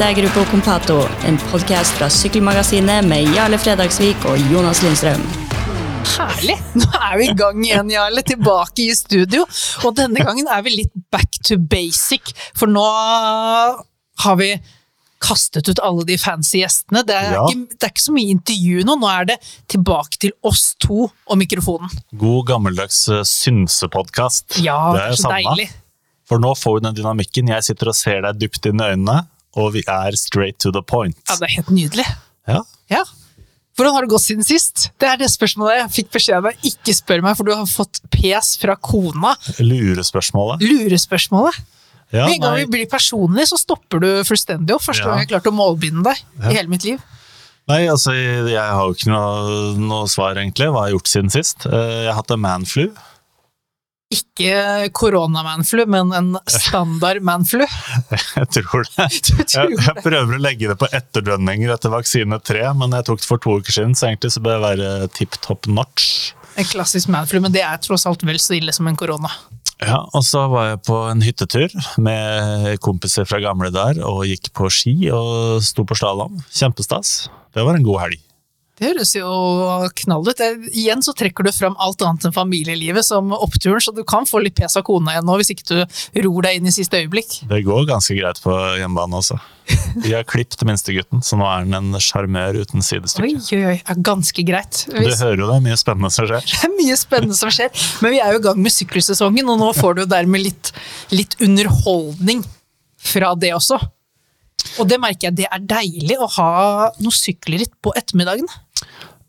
Dette er Gruppo Compato, en podkast fra Sykkelmagasinet med Jarle Fredagsvik og Jonas Lindstrøm. Herlig! Nå er vi i gang igjen, Jarle. Tilbake i studio. Og denne gangen er vi litt back to basic, for nå har vi kastet ut alle de fancy gjestene. Det er, Ja. ikke, det er ikke så mye intervju nå, nå er det tilbake til oss to og mikrofonen. God gammeldags uh, synsepodkast. Ja, det er så savna. deilig. For nå får vi den dynamikken. Jeg sitter og ser deg dypt inn i øynene, og vi er straight to the point. Ja, det er helt nydelig. Ja. Ja. Hvordan har det gått siden sist? Det er det spørsmålet jeg fikk beskjed om. Ikke spør meg, for du har fått pes fra kona. Lurespørsmålet. Lurespørsmålet. Ja, Med en gang vi blir personlig, så stopper du fullstendig opp. Første Ja. gang jeg klarte å målbinde deg i hele mitt liv. nei, altså, jeg har jo ikke noe, noe svar, egentlig. Hva har jeg gjort siden sist? Eh, Jeg har hatt en manflu. Ikke koronamanflu, men en standard manflu. Jeg tror det. Tror Jeg, jeg prøver å legge det på etterdønninger etter vaksine tre, men jeg tok det for to uker siden, så egentlig så bør jeg være tipp topp notch. En klassisk manflu, men det er tross alt vel så ille som en korona. Ja, og så var jeg på en hyttetur med kompiser fra gamle der, og gikk på ski og sto på slalåm. Kjempestas. Det var en god helg. Det høres jo knall ut. Igjen så trekker du fram alt annet enn familielivet som oppturen, så du kan få litt pes av kona igjen nå hvis ikke du ror deg inn i siste øyeblikk. Det går ganske greit på hjemmebane også. Vi har klippet minstegutten, så nå er han en sjarmør uten Oi, sidestykke. oi, oi, er ganske greit. Du hører jo det er mye spennende som skjer. det er mye spennende som skjer, men vi er jo i gang med sykkelsesongen, og nå får du dermed litt, litt underholdning fra det også. Og det merker jeg, det er deilig å ha noe sykkelritt på ettermiddagen.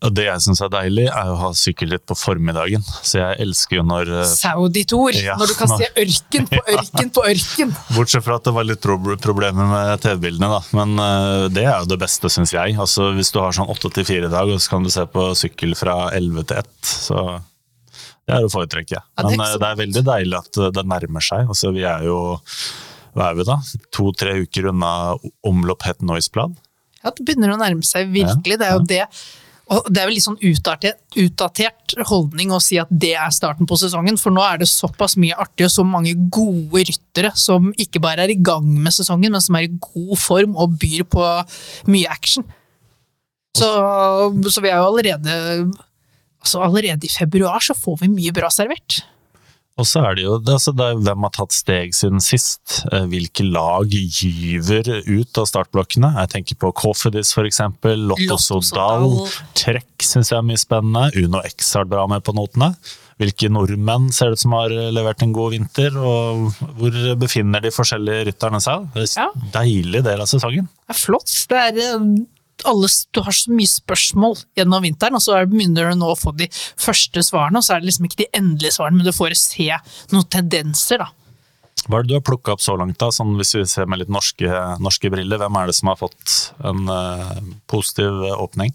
Og det jeg syns er deilig, er å ha sykkelritt på formiddagen. Så jeg elsker jo når eh, Saudi-tour, Ja, når du kan når, se ørken på ørken på ørken. Bortsett fra at det var litt prob- problemer med TV-bildene, da. Men eh, det er jo det beste, syns jeg. Altså, hvis du har sånn åtte til fire i dag, og så kan du se på sykkel fra elleve til ett, så det er å foretrekke. Ja, det er Men eh, det er veldig deilig at eh, det nærmer seg. Altså, vi er jo hva er vi da? To-tre uker unna omlopp het Noise-blad. Ja, det begynner å nærme seg virkelig. Det er jo det. Og det er vel litt sånn utdatert, utdatert holdning å si at det er starten på sesongen, for nå er det såpass mye artig og så mange gode ryttere som ikke bare er i gang med sesongen, men som er i god form og byr på mye action. Så, så vi er jo allerede Altså allerede i februar så får vi mye bra servert. Og så er det jo det, altså det er, hvem har tatt steg siden sist? Eh, Hvilke lag gyver ut av startblokkene? Jeg tenker på Kofidis eksempel, Lotto Sodal. Trekk syns jeg er mye spennende, Uno X har bra med på notene. Hvilke nordmenn ser det ut som har levert en god vinter, og hvor befinner de forskjellige rytterne seg? Det er Ja. deilig del av sesongen. Det er flott. Det er eh, alle, du har så mye spørsmål gjennom vinteren, og så er- begynner du nå å få de første svarene, og så er det liksom ikke de endelige svarene, men du får se noen tendenser, da. Hva er det du har plukka opp så langt, da? Sånn, hvis vi ser med litt norske, norske briller, hvem er det som har fått en uh, positiv åpning?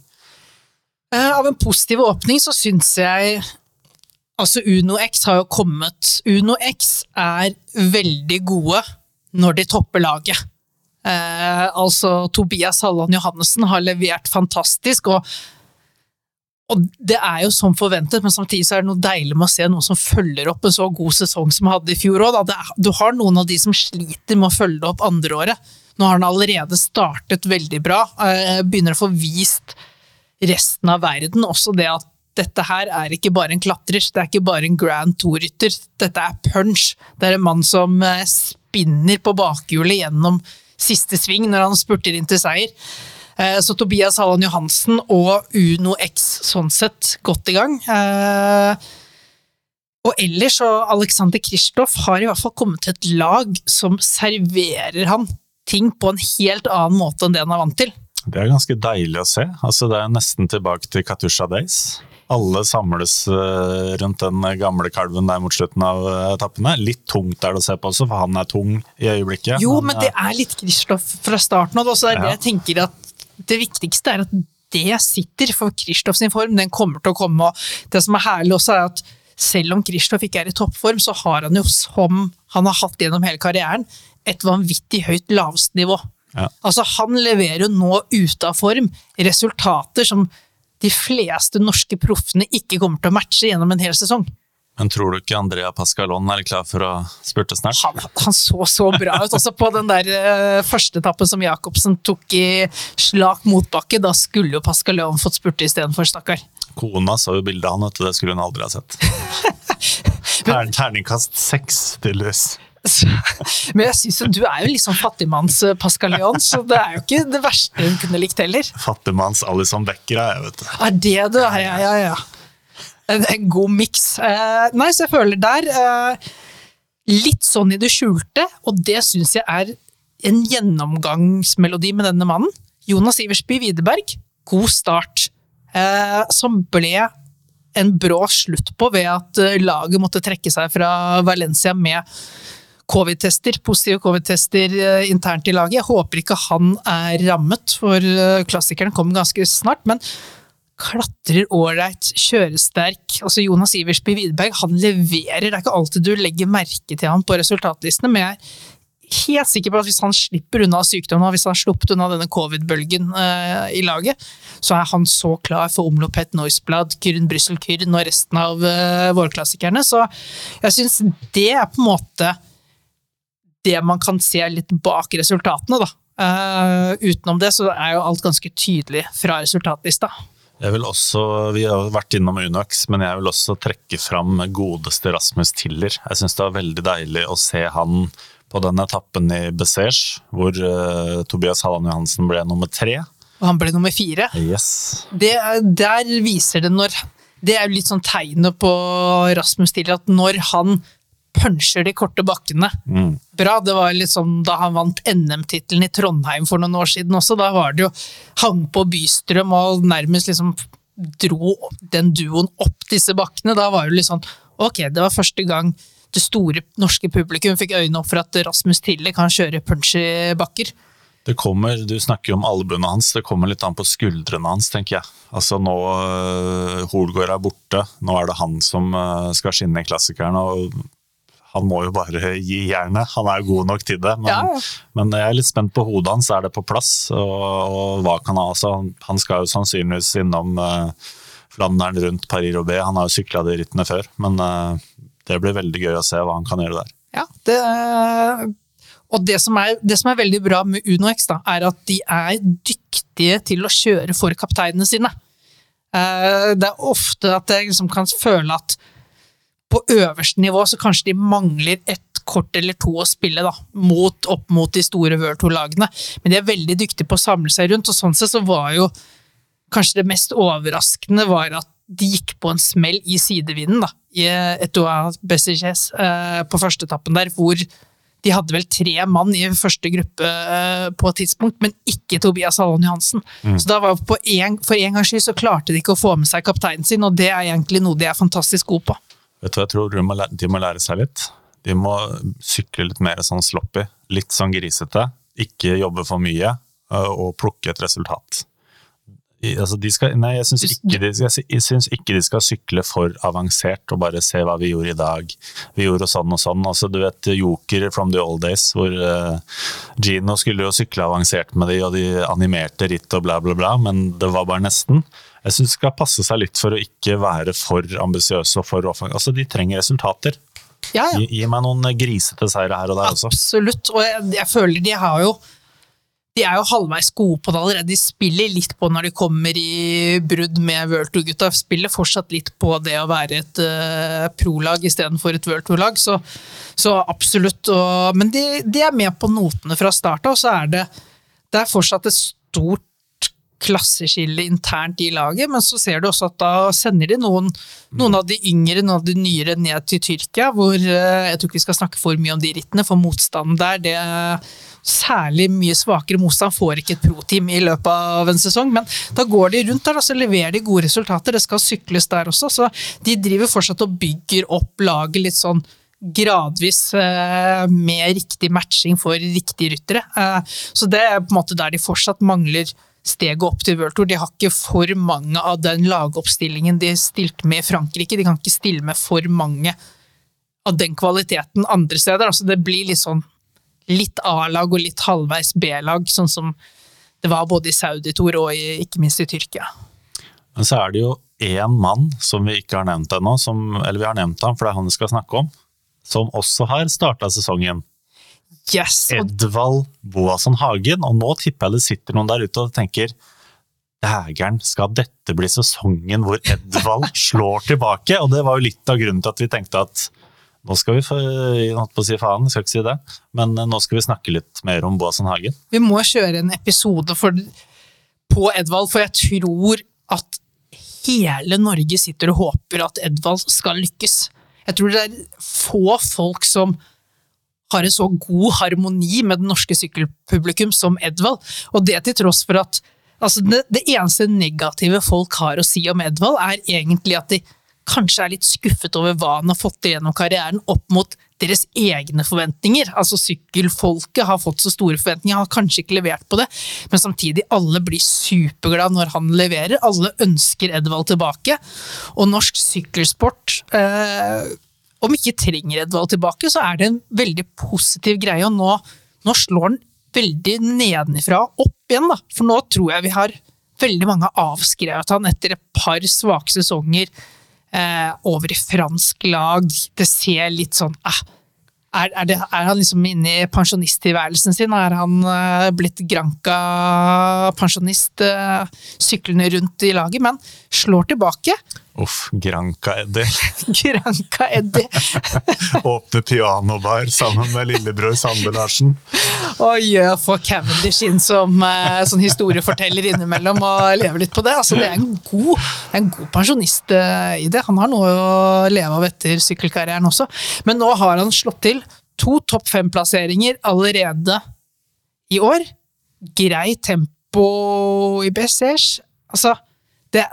Uh, Av en positiv åpning så syns jeg Altså, Uno X har jo kommet Uno X er veldig gode når de topper laget. Eh, altså, Tobias Halland Johannessen har levert fantastisk, og, og det er jo som forventet, men samtidig så er det noe deilig med å se noen som følger opp en så god sesong som vi hadde i fjor òg. Du har noen av de som sliter med å følge det opp andreåret. Nå har han allerede startet veldig bra, eh, begynner å få vist resten av verden også det at dette her er ikke bare en klatrer, det er ikke bare en Grand Tour-rytter. Dette er punch. Det er en mann som eh, spinner på bakhjulet gjennom siste sving når han spurter inn til seier. Eh, Så Tobias Halland Johansen og Uno X sånn sett godt i gang. Eh, Og ellers så Alexander Kristoff har i hvert fall kommet til et lag som serverer han ting på en helt annen måte enn det han er vant til. Det er ganske deilig å se. Altså, det er nesten tilbake til Katusha Days. Alle samles eh, rundt den gamle kalven der mot slutten av eh, etappene. Litt tungt er det å se på også, for han er tung i øyeblikket. Jo, men det eh, er litt Kristoff fra starten av. Så er det Ja. jeg tenker at det viktigste er at det sitter for Kristoff sin form. Den kommer til å komme. og Det som er herlig også, er at selv om Kristoff ikke er i toppform, så har han jo, som han har hatt gjennom hele karrieren, et vanvittig høyt lavestnivå. Ja. Altså, han leverer jo nå ute av form resultater som de fleste norske proffene ikke kommer til å matche gjennom en hel sesong. Men tror du ikke Andrea Pascalon er klar for å spurte snart? Han, han så så bra ut. Også på den der uh, første etappen som Jacobsen tok i slak motbakke. Da skulle jo Pascalon fått spurte istedenfor, stakkar. Kona så jo bildet av han, vet du. Det skulle hun aldri ha sett. Tern, terningkast seks, Men jeg synes jo du er jo sånn fattigmanns-Pascalion, så det er jo ikke det verste hun kunne likt heller. Fattigmanns Alison Becker er jeg, vet du. Er det du er? Ja, ja, ja en, en god miks. Uh, nei, så jeg føler der uh, Litt sånn i det skjulte, og det syns jeg er en gjennomgangsmelodi med denne mannen. Jonas Iversby Widerberg, god start. Eh, som ble en brå slutt på ved at laget måtte trekke seg fra Valencia med covid-tester, positive covid-tester internt i laget. Jeg håper ikke han er rammet, for klassikeren kommer ganske snart. men klatrer ålreit, kjøresterk. Altså Jonas Iversby Widerberg han leverer. Det er ikke alltid du legger merke til ham på resultatlistene, men jeg er helt sikker på at hvis han slipper unna sykdommen, hvis han har sluppet unna denne covid-bølgen uh, i laget, så er han så klar for omlopet Noisblad, Kyrn Brussel Kyrn og resten av uh, vårklassikerne. Så jeg syns det er på en måte det man kan se litt bak resultatene, da. Uh, utenom det så er jo alt ganske tydelig fra resultatlista. Jeg vil også, Vi har vært innom Unox, men jeg vil også trekke fram godeste Rasmus Tiller. Jeg syns det var veldig deilig å se han på den etappen i Besers, hvor uh, Tobias Halland Johansen ble nummer tre. Og han ble nummer fire. Yes. Det, der viser det når Det er jo litt sånn tegnet på Rasmus Tiller, at når han puncher de korte bakkene. Mm. Bra. Det var litt sånn da han vant NM-tittelen i Trondheim for noen år siden også. Da var det jo hang på Bystrøm og nærmest liksom dro den duoen opp disse bakkene. Da var det litt sånn Ok, det var første gang det store norske publikum fikk øynene opp for at Rasmus Tille kan kjøre punchy bakker. Det kommer, Du snakker jo om albuene hans, det kommer litt an på skuldrene hans, tenker jeg. Altså Nå uh, Holgård er borte, nå er det han som uh, skal skinne i klassikeren. og han må jo bare gi jernet. Han er jo god nok til det. Men, ja, ja. men, jeg er litt spent på hodet hans. Er det på plass? Og, og hva kan han altså? Han skal jo sannsynligvis innom uh, Flandern rundt Paris-Roubais. Han har jo sykla de rittene før. Men uh, det blir veldig gøy å se hva han kan gjøre der. Ja, det, og det som, er, det som er veldig bra med Uno X, da, er at de er dyktige til å kjøre for kapteinene sine. Det er ofte at jeg liksom kan føle at på øverste nivå så kanskje de mangler et kort eller to å spille da, mot, opp mot de store World Tour-lagene. Men de er veldig dyktige på å samle seg rundt, og sånn sett så var jo kanskje det mest overraskende var at de gikk på en smell i sidevinden da, i Etoile Bessiges eh, på førsteetappen der, hvor de hadde vel tre mann i første gruppe eh, på et tidspunkt, men ikke Tobias Hallon Johansen. Mm. Så da var en, For en gangs skyld så klarte de ikke å få med seg kapteinen sin, og det er egentlig noe de er fantastisk gode på. Vet du jeg tror de må, lære, de må lære seg litt? De må sykle litt mer sånn sloppy. Litt sånn grisete. Ikke jobbe for mye, øh, og plukke et resultat. Altså skal, nei, jeg syns ikke, ikke, de skal sykle for avansert og bare se hva vi gjorde i dag. Vi gjorde sånn og sånn. Altså, du vet Joker from the old days, hvor uh, Gino skulle jo sykle avansert med de, og de animerte ritt og bla, bla, bla, men det var bare nesten. Jeg syns de skal passe seg litt for å ikke være for ambisiøse og for offensive. Altså, de trenger resultater. Ja, ja. Gi, gi, meg noen grisete seire her og der også. Absolutt, og jeg, jeg føler de har jo de er jo halvveis gode på det allerede. De spiller litt på når de kommer i brudd med World Tour-gutta. Spiller fortsatt litt på det å være et uh, prolag istedenfor et World Tour-lag. Så, så, absolutt. Og, men de, de, er med på notene fra start av, og så er det, det er fortsatt et stort klasseskille internt i laget, men så ser du også at da sender de noen, noen av de yngre, noen av de nyere ned til Tyrkia, hvor eh, jeg tror ikke vi skal snakke for mye om de rittene, for motstanden der, det er særlig mye svakere motstand får ikke et pro-team i løpet av en sesong, men da går de rundt der og så leverer de gode resultater. Det skal sykles der også, så de driver fortsatt og bygger opp laget litt sånn gradvis eh, med riktig matching for riktige ryttere. Eh, så det er på en måte der de fortsatt mangler steget opp til World Tour. De har ikke for mange av den lagoppstillingen de stilte med i Frankrike. De kan ikke stille med for mange av den kvaliteten andre steder. Altså det blir litt sånn litt A-lag og litt halvveis B-lag, sånn som det var både i Saudi-Tour og i, ikke minst i Tyrkia. Men så er det jo én mann som vi ikke har nevnt ennå, eller vi har nevnt ham, for det er han vi skal snakke om, som også har starta sesongen. Yes! Edvald Boasson Hagen. Og nå tipper jeg det sitter noen der ute og tenker Dægeren, skal dette bli sesongen hvor Edvald slår tilbake? Og det var jo litt av grunnen til at vi tenkte at nå skal vi få på å si faen, jeg skal ikke si det, men nå skal vi snakke litt mer om Boasson Hagen. vi må kjøre en episode for, på Edvald, for jeg tror at hele Norge sitter og håper at Edvald skal lykkes. Jeg tror det er få folk som har en så god harmoni med det norske sykkelpublikum som Edvald, og det til tross for at altså det, det eneste negative folk har å si om Edvald, er egentlig at de kanskje er litt skuffet over hva han har fått til gjennom karrieren, opp mot deres egne forventninger. Altså Sykkelfolket har fått så store forventninger, har kanskje ikke levert på det, men samtidig, alle blir superglade når han leverer. Alle ønsker Edvald tilbake, og norsk sykkelsport eh, om ikke trenger Edvald tilbake, så er det en veldig positiv greie, og nå, nå slår han veldig nedenfra og opp igjen, da. For nå tror jeg vi har veldig mange avskrevet han etter et par svake sesonger eh, over i fransk lag. Det ser litt sånn eh, er, er, det, er han liksom inne i pensjonisttilværelsen sin? Er han eh, blitt Granca-pensjonist, eh, syklende rundt i laget? Men slår tilbake. Uff, Granca-Eddie. Granca-Eddie. Åpne pianobar sammen med lillebror Sande Larsen. Oi, å få Cavendish inn som eh, sånn historieforteller innimellom og leve litt på det. Altså, det er en god, en god pensjonist eh, i det. Han har noe å leve av etter sykkelkarrieren også. Men nå har han slått til to topp fem-plasseringer allerede i år. Greit tempo i Bessers. Altså, det,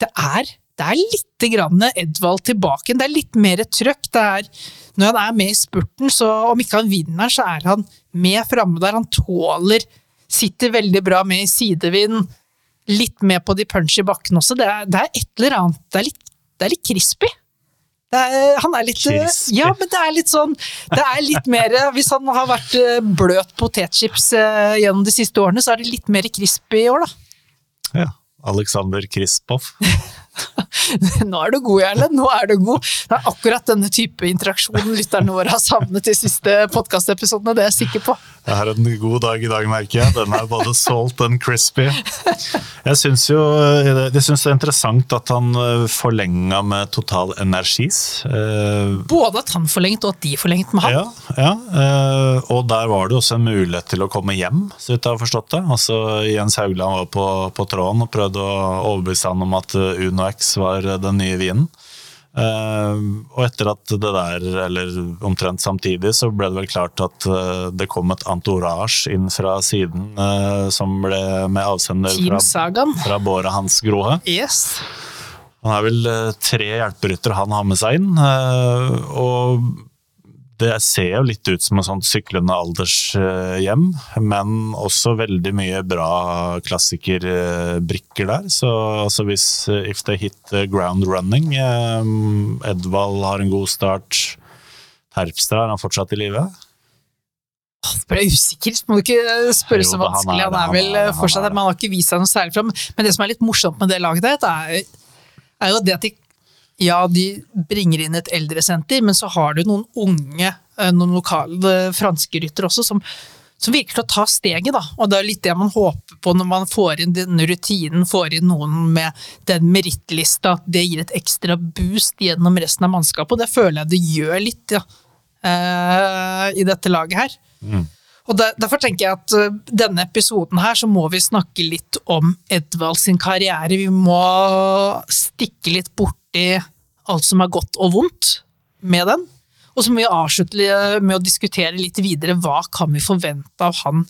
det er det er litt grann Edvald tilbake. Det er litt mer trøkk. Det er, når han er med i spurten, så om ikke han vinner, så er han med framme der. Han tåler Sitter veldig bra med i sidevind. Litt med på de punch i bakken også. Det er, det er et eller annet Det er litt, det er litt crispy. Det er, han er litt Crispy. Ja, men det er litt sånn Det er litt mer Hvis han har vært eh, bløt potetchips eh, gjennom de siste årene, så er det litt mer crispy i år, da. Ja. Alexander Krispov. Nå er du god, Jarle. Nå er du god. Det er akkurat denne type interaksjon lytterne våre har savnet de siste podkastepisodene, det er jeg sikker på. Jeg har en god dag i dag, merker jeg. Den er både salt and crispy. Jeg syns jo jeg synes det er interessant at han forlenga med Total Energis. Eh, Både at han forlengte og at de forlengte med han. Ja, ja eh, og der var det også en mulighet til å komme hjem, så vidt jeg har forstått det. Altså, Jens Haugland var på, på tråden og prøvde å overbevise han om at eh, Uno X var den nye vinen. Eh, og etter at det der, eller omtrent samtidig, så ble det vel klart at eh, det kom et entourage inn fra siden eh, som ble med avsender fra, fra båret hans Grohe. Yes. Han er vel eh, tre hjelperyttere han har med seg inn, og det ser jo litt ut som et sånt syklende aldershjem, men også veldig mye bra klassikerbrikker der. Så altså hvis eh, If They Hit Ground Running eh, Edvald har en god start. Terpstra, er han fortsatt i live? Det ble usikkert, må du ikke spørre så han vanskelig. er Han er vel er han fortsatt er men han har ikke vist seg noe særlig fram. Men det som er litt morsomt med det laget der, er, er jo det at de ja, de bringer inn et eldresenter, men så har du noen unge, eh, noen lokale franske ryttere også, som, som virker til å ta steget, da. Og det er litt det man håper på når man får inn den rutinen, får inn noen med den merittlista, at det gir et ekstra boost gjennom resten av mannskapet, og det føler jeg det gjør litt, ja. eh, I dette laget her. Og der, Derfor tenker jeg at denne episoden her så må vi snakke litt om Edvald sin karriere. Vi må stikke litt borti alt som er godt og vondt med den. Og så må vi avslutte med å diskutere litt videre hva kan vi forvente av han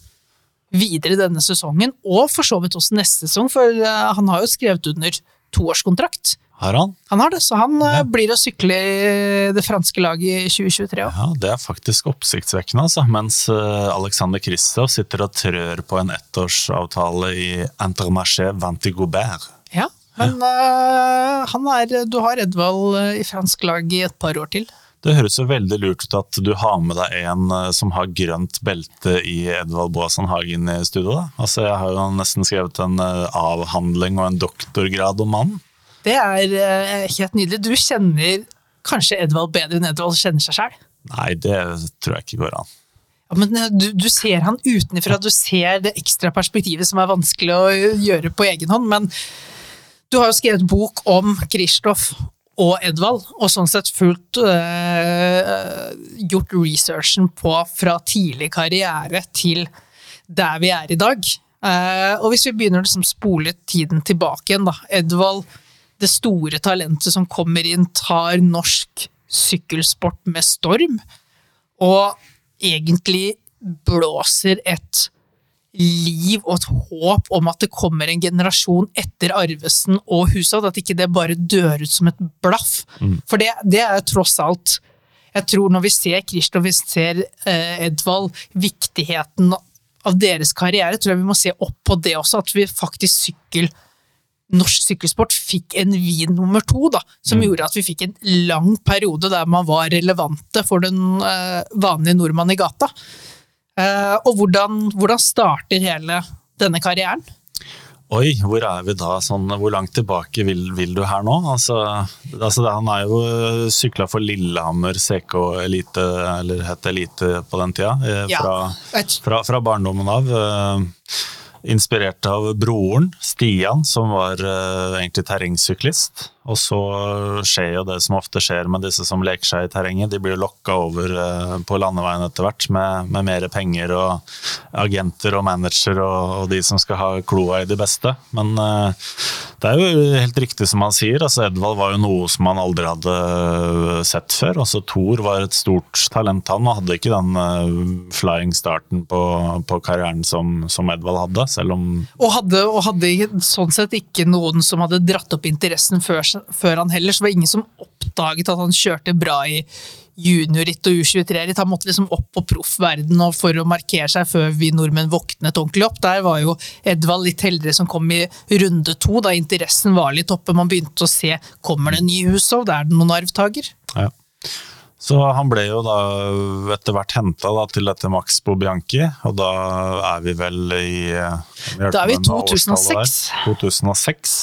videre denne sesongen, og for så vidt også neste sesong, for uh, han har jo skrevet under toårskontrakt. Har han? Han har det, så han uh, Ja. blir å sykle i det franske laget i 2023 òg. Ja, Det er faktisk oppsiktsvekkende, altså. Mens eh, Alexander Kristoff sitter og trør på en ettårsavtale i Intermarché Vantigobert. Ja, men øh, han er, du har Edvald øh, i fransk lag i et par år til. Det høres jo veldig lurt ut at du har med deg en eh, som har grønt belte i Edvald Boasson Hagen i studio. da. Altså, Jeg har jo nesten skrevet en eh, avhandling og en doktorgrad om mannen. Det er uh, helt nydelig. Du kjenner kanskje Edvald bedre enn Edvald kjenner seg sjøl? Nei, det tror jeg ikke går an. Ja, men eh, du, du ser han utenfra, du ser det ekstra perspektivet som er vanskelig å gjøre på egen hånd. Men du har jo skrevet bok om Kristoff og Edvald, og sånn sett fullt øh, gjort researchen på fra tidlig karriere til der vi er i dag. Uh, og hvis vi begynner å liksom spole tiden tilbake igjen, da. Edvald, det store talentet som kommer inn, tar norsk sykkelsport med storm. Og egentlig blåser et liv og et håp om at det kommer en generasjon etter Arvesen og Hushovd. At ikke det bare dør ut som et blaff. Mm. For det, det er tross alt Jeg tror når vi ser Kristoff, vi ser eh, Edvald, viktigheten av deres karriere, tror jeg vi må se opp på det også. At vi faktisk sykkel norsk sykkelsport fikk en vin nummer to, da, som mm. gjorde at vi fikk en lang periode der man var relevante for den eh, vanlige nordmann i gata. Uh, og hvordan, hvordan, starter hele denne karrieren? Oi, hvor er vi da? Sånn, hvor langt tilbake vil, vil du her nå? Altså, altså, han er jo sykla for Lillehammer CK Elite, eller het Elite på den tida, eh, fra, ja. fra, fra barndommen av. Inspirert av broren, Stian, som var egentlig terrengsyklist. Og så skjer jo det som ofte skjer med disse som leker seg i terrenget. De blir lokka over uh, på landeveien etter hvert med, med mer penger og agenter og manager og, og, de som skal ha kloa i de beste. Men uh, det er jo helt riktig som han sier. altså Edvald var jo noe som han aldri hadde sett før. altså Thor var et stort talent, han, og hadde ikke den flying starten på, på karrieren som, som Edvald hadde selv om Og hadde, og hadde sånn sett ikke noen som hadde dratt opp interessen før, før han heller, så var det ingen som oppdaget at han kjørte bra i juniorritt og U23-ritt. Han måtte liksom opp på proffverden for å markere seg før vi nordmenn våknet ordentlig opp. Der var jo Edvald litt heldigere som kom i runde to, da interessen var litt oppe. Man begynte å se kommer det en ny Hushov, det er det noen arvtaker. Ja. Så han ble jo da etter hvert henta til dette Max Bobianchi, og da er vi vel i Da er vi i 2006. 2006.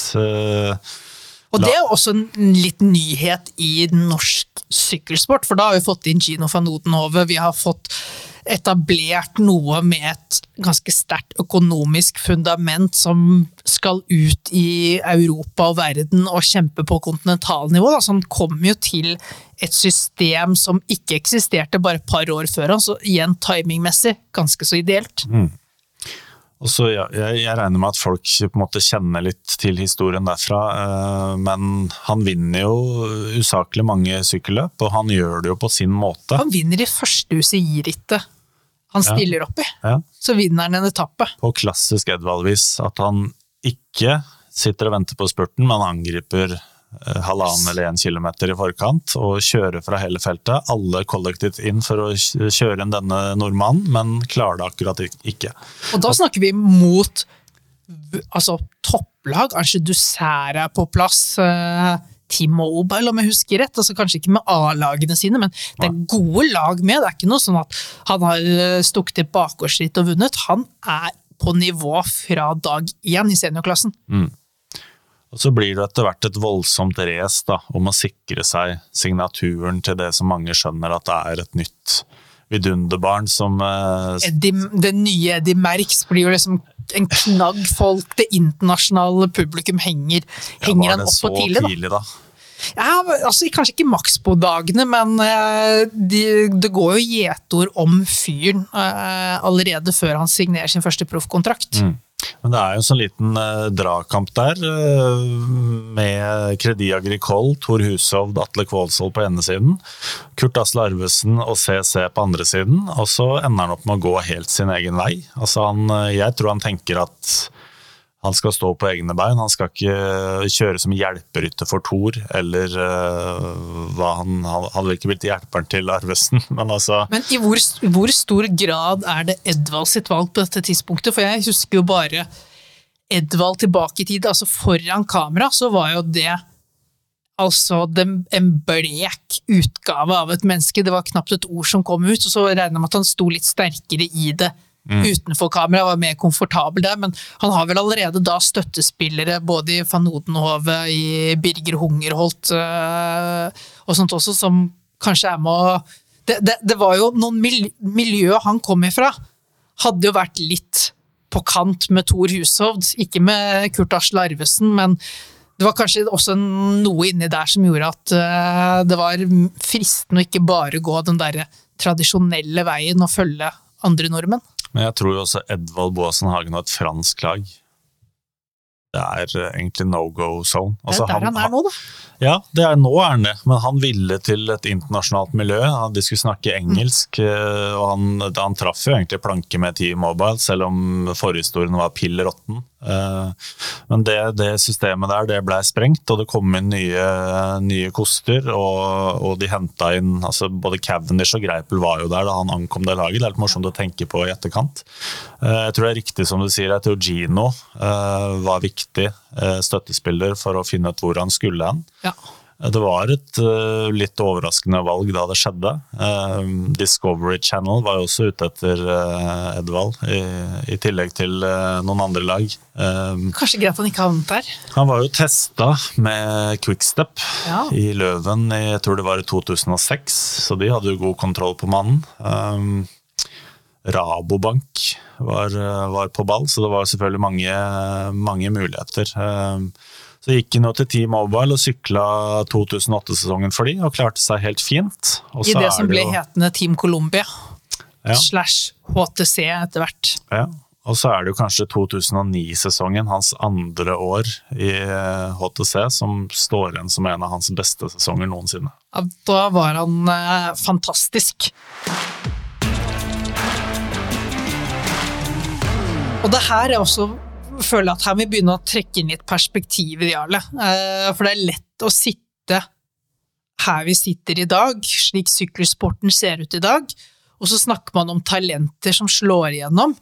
Og det er også en litt nyhet i norsk sykkelsport, for da har vi fått inn Gino van Odenhove, vi har fått etablert noe med et ganske sterkt økonomisk fundament som skal ut i Europa og verden og kjempe på kontinentalnivå. Da. Så han kom jo til et system som ikke eksisterte bare et par år før Altså, igjen timingmessig ganske så ideelt. Mm. Og så ja, jeg, jeg, regner med at folk på en måte kjenner litt til historien derfra, eh, men han vinner jo usaklig mange sykkelløp, og han gjør det jo på sin måte. Han vinner i første UCI-rittet han stiller opp i. Ja. Så vinner han en etappe. På klassisk Edvald-vis, at han ikke sitter og venter på spurten, men angriper halvannen eller én kilometer i forkant og kjører fra hele feltet. Alle kollektivt inn for å kjøre inn denne nordmannen, men klarer det akkurat ikke. Og da snakker vi mot altså, topplag. Arche Dussert er på plass. Uh, T-Mobile, om jeg husker rett. altså Kanskje ikke med A-lagene sine, men det er gode lag med. Det er ikke noe sånn at han har eh, stukket til bakgårdsritt og vunnet. Han er på nivå fra dag én i seniorklassen. Mm. Og Så blir det etter hvert et voldsomt race om å sikre seg signaturen til det som mange skjønner at det er et nytt vidunderbarn som uh, Eddie, Det nye Eddie Merks blir jo liksom en knagg folk, det internasjonale publikum, henger, henger han opp på tidlig. Da. tidlig da? Ja, altså Kanskje ikke Maxbo-dagene, men uh, de, det går jo gjetord om fyren uh, allerede før han signerer sin første proffkontrakt. Mm. Men det er jo en sånn liten uh, dragkamp der, uh, med Kredi Agricole, Tor Hushovd, Atle Kvålsvold på ene siden, Kurt Asle Arvesen og CC på andre siden, og så ender han opp med å gå helt sin egen vei. Altså han, uh, jeg tror han tenker at han skal stå på egne bein. Han skal ikke kjøre som hjelperytter for Thor, eller uh, hva han, hadde ikke blitt hjelperen til Arvesen, men altså Men i hvor, hvor, stor grad er det Edvald sitt valg på dette tidspunktet? For jeg husker jo bare Edvald tilbake i tid. altså Foran kamera så var jo det altså en blek utgave av et menneske. Det var knapt et ord som kom ut, og så regner jeg med at han sto litt sterkere i det utenfor kamera, var mer komfortabel der, men han har vel allerede da støttespillere både i van Odenhove, i Birger Hungerholt øh, og sånt også, som kanskje er med å det, det, det var jo noen mil, miljø han kom ifra, hadde jo vært litt på kant med Thor Hushovd, ikke med Kurt Asle Arvesen, men det var kanskje også noe inni der som gjorde at uh, det var fristende å ikke bare gå den derre tradisjonelle veien og følge andre nordmenn. Men jeg tror jo også Edvald Boasen Hagen har et fransk lag. Det er uh, egentlig no go zone. Altså, det er der han, han er nå, da. Ja, det er, nå er han det, men han ville til et internasjonalt miljø. De skulle snakke engelsk, mm. og han, han, traff jo egentlig planke med T-Mobile, selv om forhistorien var pill råtten. Eh, men det, det, systemet der det ble sprengt, og det kom inn nye, nye koster. Og, og de henta inn altså Både Cavendish og Greipel var jo der da han ankom det laget. Det er litt morsomt å tenke på i etterkant. Eh, jeg tror det er riktig som du sier, at Eugino var viktig støttespiller for å finne ut hvor han skulle hen. Ja. Det var et uh, litt overraskende valg da det skjedde. Uh, Discovery Channel var jo også ute etter uh, Edvald, i, i, tillegg til noen andre lag. Kanskje greit han ikke havnet der? Han var jo testa med Quickstep ja. i Løven i jeg tror det var i 2006, så de hadde jo god kontroll på mannen. Rabobank var, var, på ball, så det var selvfølgelig mange, mange muligheter. Så gikk han til Team Mobile og sykla 2008-sesongen for de, og klarte seg helt fint. I det som ble jo... hetende Team Colombia. Ja. Slash HTC etter hvert. Ja. Og så er det jo kanskje 2009-sesongen, hans andre år i HTC, eh, som står igjen som en av hans beste sesonger noensinne. Ja, da var han eh, fantastisk. Og det her er også føler at her må vi begynne å trekke inn litt perspektiv i Jarle. Eh, for det er lett å sitte her vi sitter i dag, slik sykkelsporten ser ut i dag, og så snakker man om talenter som slår igjennom.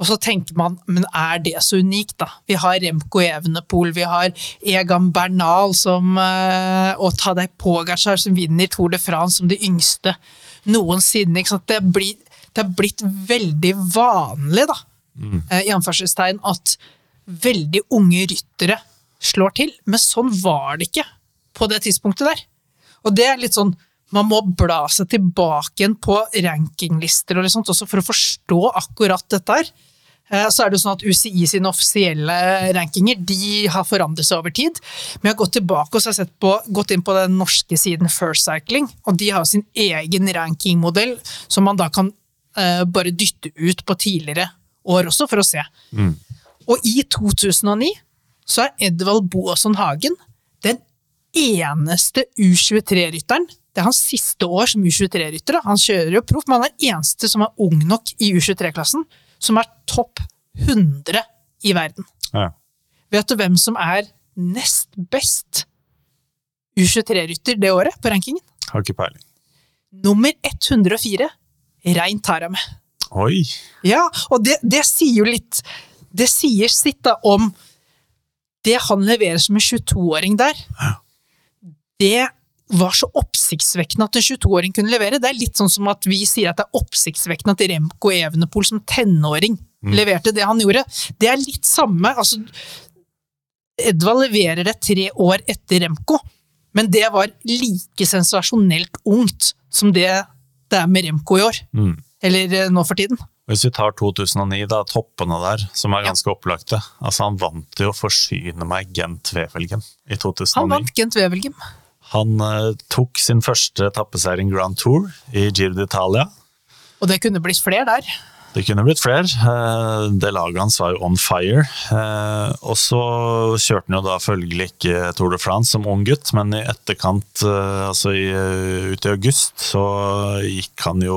Og så tenker man, men er det så unikt, da? Vi har Remco Evenepool, vi har Egan Bernal som, eh, og Tadej Pogacar som vinner Tour de France som de yngste noensinne. Det, blir, det er blitt veldig vanlig, da, mm. i anførselstegn, at veldig unge ryttere slår til, men sånn var det ikke på det tidspunktet der. Og det er litt sånn man må bla seg tilbake igjen på rankinglister og sånt, også for å forstå akkurat dette her. Eh, så er det jo sånn at UCI sine offisielle rankinger de har forandret seg over tid. Men jeg har gått tilbake og sett på, gått inn på den norske siden First Cycling, og de har sin egen rankingmodell som man da kan uh, bare dytte ut på tidligere år også, for å se. Mm. Og i 2009 så er Edvald Boasson Hagen den eneste U23-rytteren. Det er hans siste år som U23-rytter. Han kjører jo proff, men han er den eneste som er ung nok i U23-klassen, som er topp 100 i verden. Ja. Vet du hvem som er nest best U23-rytter det året på rankingen? Har ikke peiling. Nummer 104, Rein Tarame. Oi! Ja, og det, det sier jo litt det sier sitt da om det han leverer som en 22-åring der. Ja. Det var så oppsiktsvekkende at en 22-åring kunne levere. Det er litt sånn som at vi sier at det er oppsiktsvekkende at Remco Evenepool som tenåring mm. leverte det han gjorde. Det er litt samme. altså Edvald leverer det tre år etter Remco, men det var like sensasjonelt ungt som det det er med Remco i år. Mm. Eller eh, nå for tiden. Hvis vi tar 2009, da, toppene der, som er ganske ja. opplagte. Altså, han vant jo Forsyne meg Gent Wevelgem i 2009. Han vant Gent Wevelgem. Han uh, tok sin første etappeseiring Grand Tour i Giro d'Italia. Og det kunne blitt flere der. Det kunne blitt flere. Eh, det laget hans var jo on fire. Eh, og så kjørte han jo da følgelig ikke Tour de France som ung gutt, men i etterkant, altså altså ut i august, så gikk han jo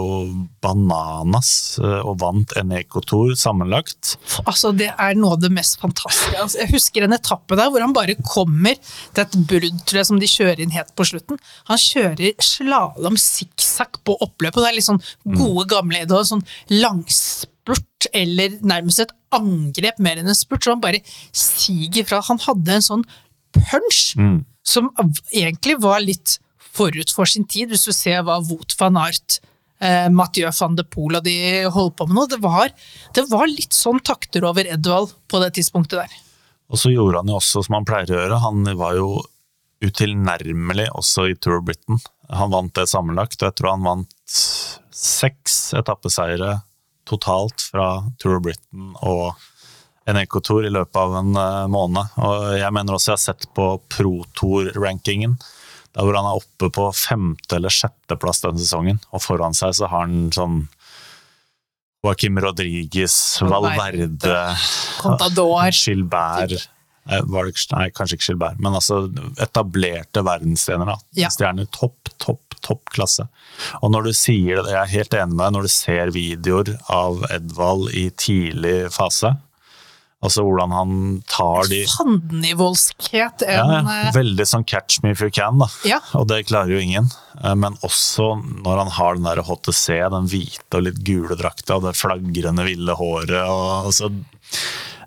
bananas og vant en Tour sammenlagt. Altså, det er noe av det mest fantastiske. Altså, jeg husker en etappe der hvor han bare kommer til et brudd tror jeg, som de kjører inn helt på slutten. Han kjører slalåm sikksakk på oppløpet. Det er litt sånn gode, gamle det sånn langs spurt, eller nærmest et angrep mer enn en spurt. Så han bare siger fra. Han hadde en sånn punch mm. som egentlig var litt forut for sin tid, hvis du ser hva Wout van Art eh, Mathieu van de Poel og de holdt på med noe. Det var, det var litt sånn takter over Edvald på det tidspunktet der. Og så gjorde han jo også som han pleier å gjøre. Han var jo utilnærmelig også i Tour of Britain. Han vant det sammenlagt, og jeg tror han vant seks etappeseiere totalt fra Tour of Britain og en Ecotour i løpet av en uh, måned. Og jeg mener også jeg har sett på Pro Tour-rankingen, der hvor han er oppe på femte- eller sjetteplass denne sesongen, og foran seg så har han sånn Joaquim Rodriguez, Valverde, Contador. Gilbert Nei, var det, ikke- nei, kanskje ikke Gilbert, men altså etablerte verdensstjerner. Ja. Stjerner topp, topp, topp klasse. Og når du sier det, jeg er helt enig med deg, når du ser videoer av Edvald i tidlig fase, altså hvordan han tar de Fandenivoldskhet. ja, ja, eh, Veldig sånn catch me if you can, da. Ja. Og det klarer jo ingen. Eh, Men også når han har den der HTC, den hvite og litt gule drakta, og det flagrende ville håret og altså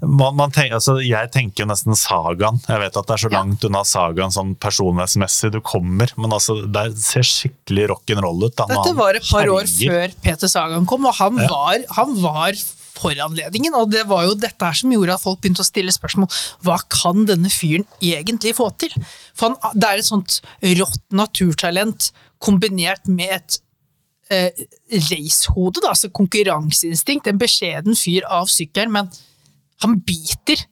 man, man tenker, altså, jeg tenker nesten sagaen. Jeg vet at det er så langt unna sagaen sånn personlighetsmessig du kommer, men altså, det ser skikkelig rock'n'roll ut. Da, Dette var et par år herger. før Peter Sagan kom, og han, Ja. var, han var foranledningen. Og det var jo dette her som gjorde at folk begynte å stille spørsmål. Hva kan denne fyren egentlig få til? For han, det er et sånt rått naturtalent kombinert med et eh, racehode, altså konkurranseinstinkt. En beskjeden fyr av sykkelen, men han biter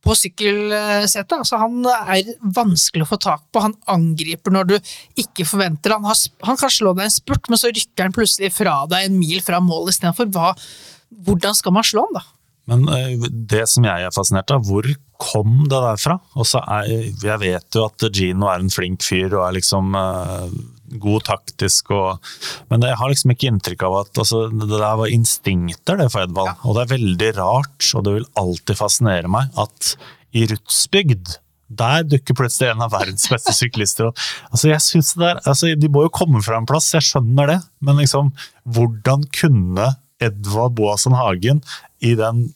på sykkelsetet. Altså, han er vanskelig å få tak på. Han angriper når du ikke forventer. Han, han kan slå deg en spurt, men så rykker han plutselig fra deg en mil fra mål istedenfor. Hvordan skal man slå han, da? Men eh, det som jeg er fascinert av, hvor kom det der fra? Er, jeg vet jo at Gino er en flink fyr og er liksom eh, god taktisk, og, men jeg har liksom ikke inntrykk av at altså, det der var instinkter det for Edvald. Og det er veldig rart, og det vil alltid fascinere meg, at i Rutsbygd der dukker plutselig en av verdens beste syklister opp. Altså, jeg synes det der, altså, de må jo komme fra en plass, jeg skjønner det, men liksom, hvordan kunne Edvard Boasson Hagen i den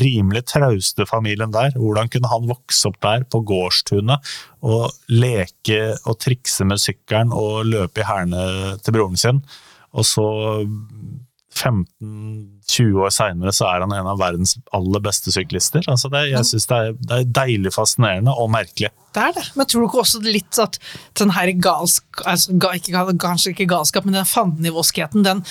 rimelig trauste familien der, hvordan kunne han vokse opp der på gårdstunet og leke og trikse med sykkelen og løpe i hælene til broren sin, og så 15-20 år seinere så er han en av verdens aller beste syklister. Altså det, jeg synes det er, det er deilig fascinerende og merkelig. Det er det, men tror du ikke også litt at den her galsk... Altså, ikke, kanskje ikke galskap, men den fandenivoldskheten, den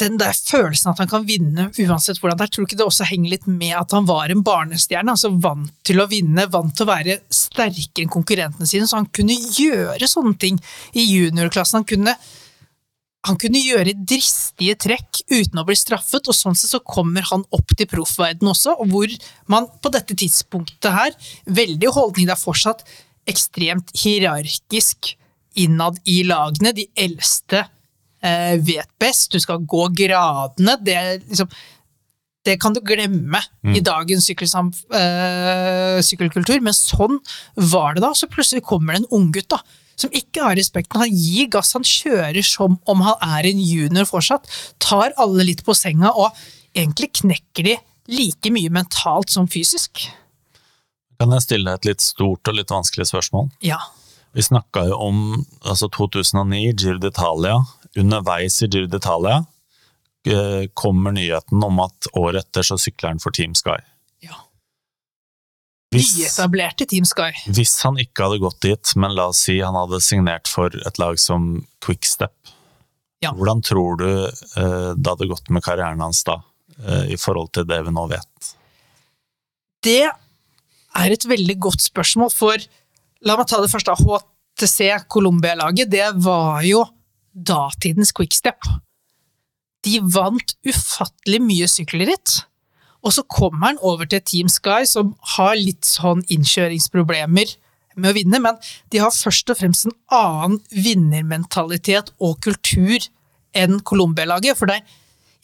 den der følelsen at han kan vinne uansett hvordan det er, tror du ikke det også henger litt med at han var en barnestjerne? altså Vant til å vinne, vant til å være sterkere enn konkurrentene sine, så han kunne gjøre sånne ting i juniorklassen. Han kunne, han kunne gjøre dristige trekk uten å bli straffet, og sånn sett så kommer han opp til proffverden også, og hvor man på dette tidspunktet her, veldig holdning, det er fortsatt ekstremt hierarkisk innad i lagene. De eldste vet best, du skal gå gradene. Det, liksom, det kan du glemme i dagens eh, sykkelkultur, men sånn var det da. Så plutselig kommer det en unggutt som ikke har respekten. Han gir gass, han kjører som om han er en junior fortsatt. Tar alle litt på senga, og egentlig knekker de like mye mentalt som fysisk. Kan jeg stille deg et litt stort og litt vanskelig spørsmål? Ja. Vi snakka jo om altså 2009, Giro d'Italia. Underveis i Giro d'Italia eh, kommer nyheten om at året etter så sykler han for Team Sky. ja. Nyetablerte Team Sky. hvis han ikke hadde gått dit, men la oss si han hadde signert for et lag som Quickstep, Ja. hvordan tror du eh, det hadde gått med karrieren hans da, eh, i forhold til det vi nå vet? Det er et veldig godt spørsmål, for la meg ta det første. HTC Colombia-laget, det var jo datidens quickstep. De vant ufattelig mye sykkelritt, og så kommer han over til Team Sky, som har litt sånn innkjøringsproblemer med å vinne, men de har først og fremst en annen vinnermentalitet og kultur enn Colombia-laget. For det,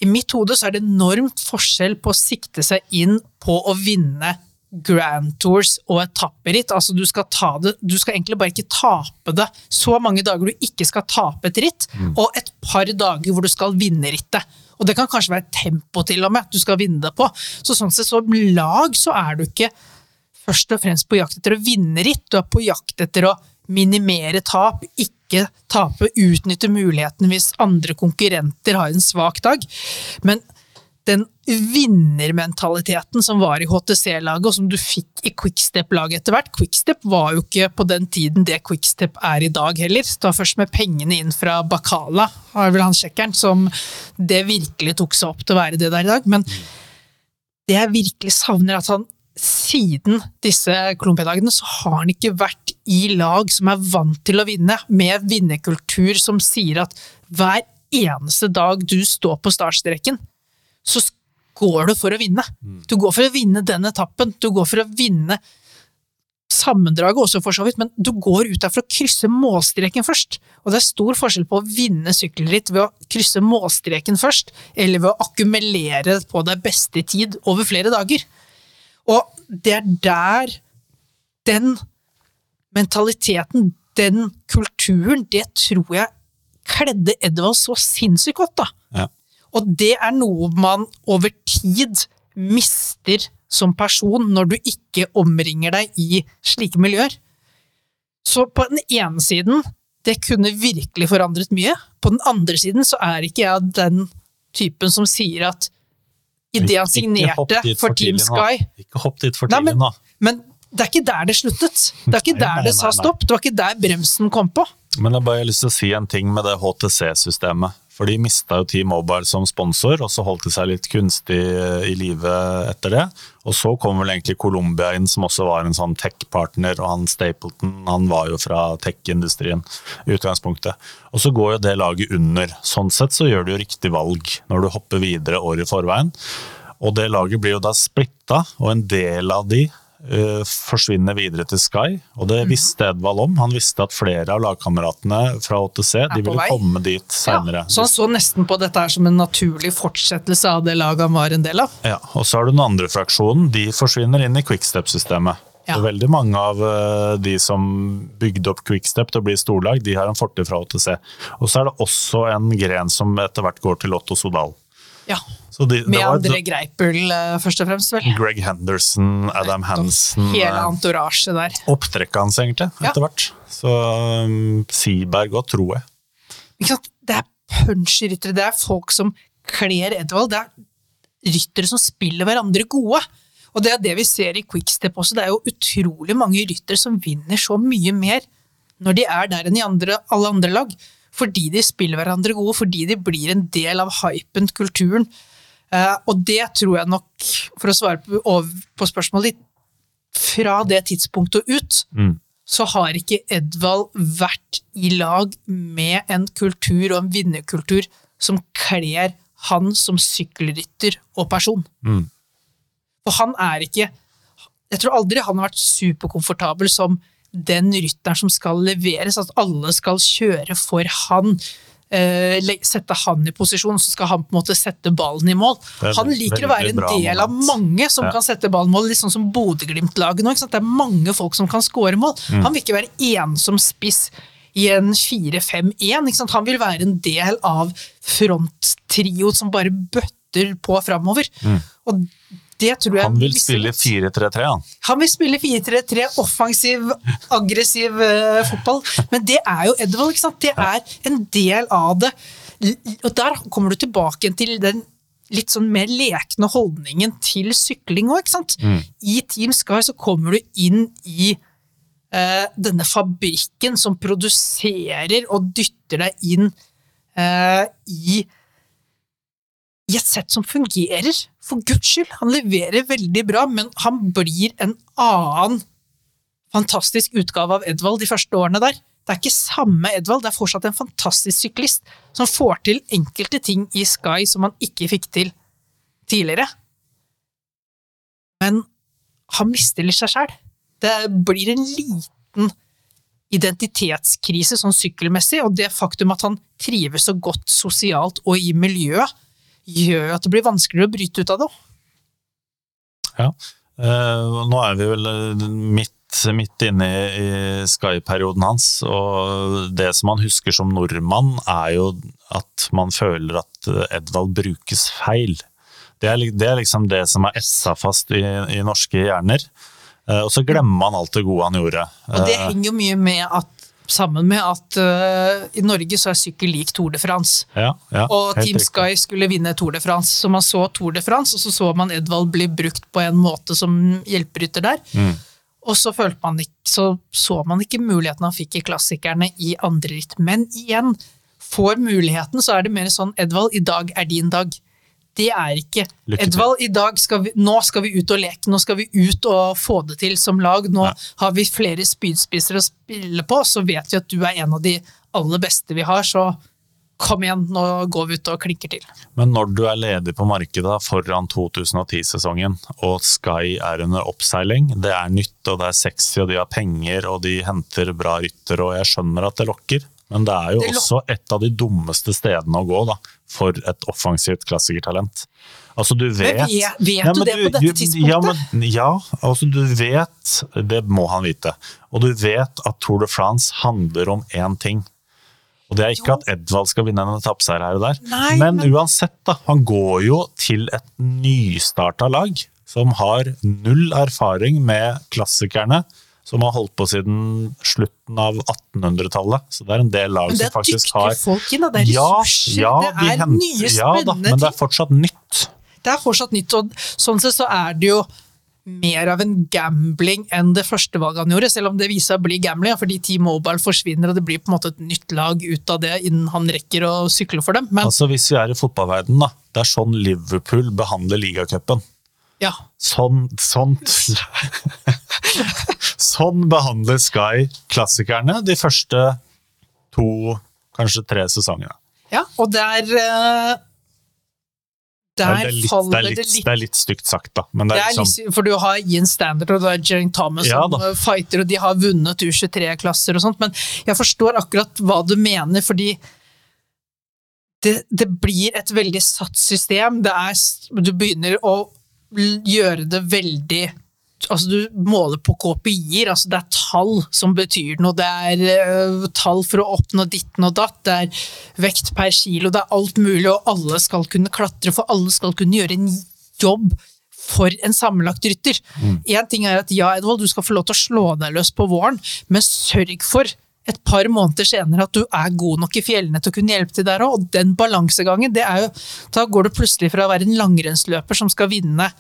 i mitt hode så er det enormt forskjell på å sikte seg inn på å vinne Grand Tours og etapperitt. Altså, du skal ta det Du skal egentlig bare ikke tape det så mange dager du ikke skal tape et ritt, og et par dager hvor du skal vinne rittet. Og det kan kanskje være tempo til og med at du skal vinne det på. Så sånn sett som lag så er du ikke først og fremst på jakt etter å vinne ritt, du er på jakt etter å minimere tap, ikke tape, utnytte muligheten hvis andre konkurrenter har en svak dag. Men den vinnermentaliteten som var i HTC-laget, og som du fikk i Quickstep-laget etter hvert Quickstep var jo ikke på den tiden det Quickstep er i dag heller. Det var først med pengene inn fra Bacala, har vel han sjekkeren, som det virkelig tok seg opp til å være det der i dag. Men det jeg virkelig savner, er at han siden disse Colombia-dagene så har han ikke vært i lag som er vant til å vinne, med vinnerkultur som sier at hver eneste dag du står på startstreken, så går du for å vinne. Du går for å vinne den etappen, du går for å vinne sammendraget også, for så vidt, men du går ut der for å krysse målstreken først. Og det er stor forskjell på å vinne sykkelritt ved å krysse målstreken først, eller ved å akkumulere på deg beste tid over flere dager. Og det er der den mentaliteten, den kulturen, det tror jeg kledde Edvald så sinnssykt godt, da. Og det er noe man over tid mister som person når du ikke omringer deg i slike miljøer. Så på den ene siden, det kunne virkelig forandret mye. På den andre siden så er ikke jeg den typen som sier at idet han signerte for Team. Sky Ikke hopp dit for tidlig men- nå. Men det er ikke der det sluttet. Det er ikke Nei, der nei, det sa stopp. Det var ikke der bremsen kom på. Men jeg bare har lyst til å si en ting med det HTC-systemet. For de mista jo T-Mobile som sponsor, og så holdt de seg litt kunstig i livet etter det. Og så kom vel egentlig Columbia inn, som også var en sånn tech-partner, og han Stapleton han var jo fra tech-industrien i utgangspunktet. Og så går jo det laget under. Sånn sett så gjør du jo riktig valg når du hopper videre året i forveien. Og det laget blir jo da splitta, og en del av de eh, forsvinner videre til Sky. Og Mhm. det visste Edvald om. Han visste at flere av lagkameratene fra OTC de ville vei. komme dit seinere. Ja, så han så nesten på dette her som en naturlig fortsettelse av det laget han var en del av. Ja, og så har du den andre fraksjonen. De forsvinner inn i Quickstep-systemet. Ja. Og Veldig mange av eh, de som bygde opp Quickstep til å bli storlag, de har en fortid fra OTC. Og så er det også en gren som etter hvert går til Otto Sodal. Ja, Så de, det Med var André Greipel, eh, først og fremst, vel. Greg Henderson, Adam Hansen Hele antorasjet der. Opptrekket hans, egentlig, Ja. etter hvert. Så um, Seaberg òg, tror jeg. Ikke sant? Det er punchyryttere, det er folk som kler Edvald. Det er ryttere som spiller hverandre gode. Og det er det vi ser i Quickstep også. Det er jo utrolig mange ryttere som vinner så mye mer når de er der enn i andre, alle andre lag. Fordi de spiller hverandre gode, fordi de blir en del av hypen, kulturen. Eh, og det tror jeg nok, for å svare på, på spørsmålet ditt, fra det tidspunktet og ut, Mm. så har ikke Edvald vært i lag med en kultur og en vinnerkultur som kler han som sykkelrytter og person. Mm. For han er ikke Jeg tror aldri han har vært superkomfortabel som den rytteren som skal leveres, at alle skal kjøre for han. eh, sette han i posisjon, så skal han på en måte sette ballen i mål. Han liker å være en del av mange som Ja. kan sette ballen i mål, litt sånn som Bodø-Glimt-laget nå. Det er mange folk som kan score mål. Mm. Han vil ikke være ensom spiss i en 4-5-1. ikke sant? Han vil være en del av fronttrio som bare bøtter på framover. Og det tror jeg Mm. Han vil spille 4-3-3, han. Han vil spille 4-3-3, offensiv, aggressiv uh, fotball. Men det er jo Edvald, ikke sant? Det er en del av det. Og der kommer du tilbake til den litt sånn mer lekne holdningen til sykling òg, ikke sant? I Team Sky så kommer du inn i uh, denne fabrikken som produserer og dytter deg inn uh, i i et sett som fungerer, for guds skyld. Han leverer veldig bra, men han blir en annen fantastisk utgave av Edvald de første årene der. Det er ikke samme Edvald, det er fortsatt en fantastisk syklist som får til enkelte ting i Sky som han ikke fikk til tidligere. Men han mistiller seg sjæl. Det blir en liten identitetskrise sånn sykkelmessig, og det faktum at han trives så godt sosialt og i miljøet, gjør jo at det blir vanskeligere å bryte ut av det. Ja. Uh, nå er vi vel eh, midt, midt inne i, i Sky-perioden hans, og det som han husker som nordmann, er jo at man føler at eh, Edvald brukes feil. Det er, det er liksom det som er essa fast i, i norske hjerner. Og så glemmer man alt det gode han gjorde. Og det henger jo mye med at sammen med at uh, i Norge så er sykkel lik Tour de France. Ja, ja, Og Team riktig. Sky skulle vinne Tour de France, så man så Tour de France, og så så man Edvald bli brukt på en måte som hjelperytter der. Mm. Og så, følte man ikke, så så man ikke muligheten han fikk i klassikerne i andre ritt. Men igjen, får muligheten, så er det mer sånn Edvald, i dag er din dag. Det er ikke Edvald, i dag skal vi, nå skal vi ut og leke, nå skal vi ut og få det til som lag. Nå Ja. har vi flere spydspissere å spille på, så vet vi at du er en av de aller beste vi har, så kom igjen, nå går vi ut og klinker til. Men når du er ledig på markedet foran 2010-sesongen, og Sky er under oppseiling, det er nytt og det er sexy, og de har penger og de henter bra ryttere, og jeg skjønner at det lokker, men det er jo Det også et av de dummeste stedene å gå da, for et offensivt klassikertalent. Altså du vet, Men vet- vet Ja, du det på dette tidspunktet? Ja, men, ja, altså du vet, det må han vite, og du vet at Tour de France handler om én ting. Og det er ikke at Edvald skal vinne en etappeseier her og der, Nei, men, men- uansett, da. Han går jo til et nystarta lag som har null erfaring med klassikerne, som har holdt på siden slutten av 1800-tallet. Så det er en del lag Men det som er faktisk dyktige har folk inn, det er ja, ressurser, ja, det de er nye ja, da, spennende Men det er fortsatt nytt. Det er fortsatt nytt, og sånn sett så er det jo mer av en gambling enn det første valget han gjorde, selv om det viser seg å bli gambling, fordi T-Mobile forsvinner, og det blir på en måte et nytt lag ut av det innen han rekker å sykle for dem. Men Altså Hvis vi er i fotballverdenen, da. Det er sånn Liverpool behandler ligacupen. Ja, Sånn, sånt sånn behandler Sky klassikerne de første to, kanskje tre sesongene. ja og der eh, Det Der er, litt, det, faller er det litt, litt det er litt stygt sagt, da. Men det Det er liksom for du har Ian Standard og du har Jering Thomas Ja som da. fighter, og de har vunnet U23-klasser og sånt, men jeg forstår akkurat hva du mener, fordi det, det blir et veldig satt system. Det er, du begynner å gjøre det veldig Altså, du måler på KPI-er, altså det er tall som betyr noe. Det er uh, tall for å oppnå ditten og datt, det er vekt per kilo, det er alt mulig, og alle skal kunne klatre, for alle skal kunne gjøre en jobb for en sammenlagt rytter. Én ting er at ja, Edvald, du skal få lov til å slå deg løs på våren, men sørg for et par måneder senere at du er god nok i fjellene til å kunne hjelpe til der òg. Og den balansegangen, det er jo Da går du plutselig fra å være en langrennsløper som skal vinne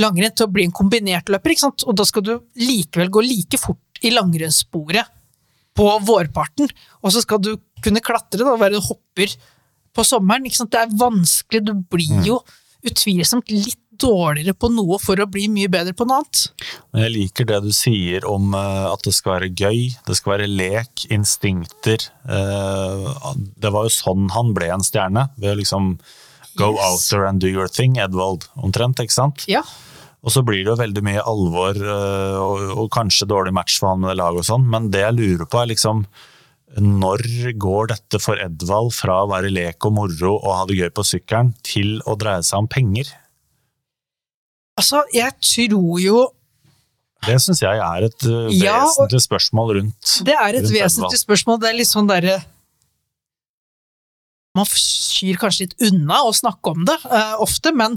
langrenn, til å bli en kombinert løper, ikke sant? Og da skal du likevel gå like fort i langrennssporet på vårparten, og så skal du kunne klatre da, være hopper på sommeren. Ikke sant? Det er vanskelig, du blir jo utvilsomt litt dårligere på noe for å bli mye bedre på noe annet. Men jeg liker det du sier om eh, at det skal være gøy, det skal være lek, instinkter. Eh, Det var jo sånn han ble en stjerne, ved å liksom go Yes. out there and do your thing, Edvald, omtrent, ikke sant? Ja, Og så blir det jo veldig mye alvor eh, og, og kanskje dårlig match for han med det laget og sånn, men det jeg lurer på er liksom når går dette for Edvald fra å være lek og moro og ha det gøy på sykkelen, til å dreie seg om penger? Altså, jeg tror jo Det syns jeg er et eh, Ja, vesentlig spørsmål rundt Det er et vesentlig spørsmål. Det er litt sånn derre Man skyr kanskje litt unna å snakke om det uh, ofte, men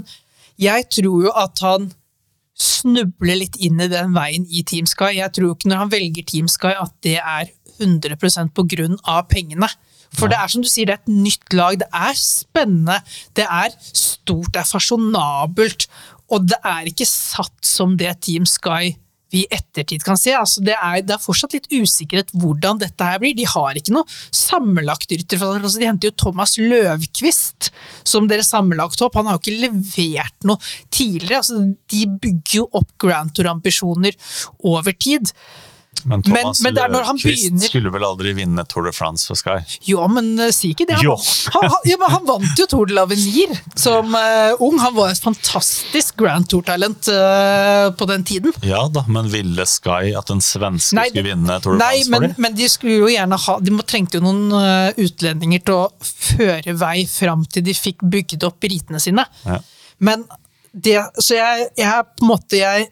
jeg tror jo at han snubler litt inn i den veien i Team Sky. Jeg tror ikke når han velger Team Sky at det er 100% på grunn av pengene. For det er som du sier, det er et nytt lag, det er spennende, det er stort, det er fasjonabelt, og det er ikke satt som det Team Sky vi i ettertid kan se. Altså, det, er, det er fortsatt litt usikkerhet hvordan dette her blir. De har ikke noe sammenlagt rytter. Altså, de henter jo Thomas Løvquist som deres sammenlagthopp. Han har jo ikke levert noe tidligere. Altså, de bygger jo opp Grand Tour-ambisjoner over tid. Men Thomas men men er når begynner- skulle vel aldri vinne Tour de France for Sky? Jo, men uh, si ikke det. Han, han, han, ja, men han vant jo Tour de l'Avenir som uh, ung. Han var et fantastisk Grand Tour-talent uh, på den tiden. Ja da, men ville Sky at en svenske Nei, skulle vinne Tour de Nei, France men, for dem? men de skulle jo gjerne ha De trengte jo noen utlendinger til å føre vei fram til de fikk bygd opp britene sine. Ja. Men det Så jeg, jeg på en måte jeg,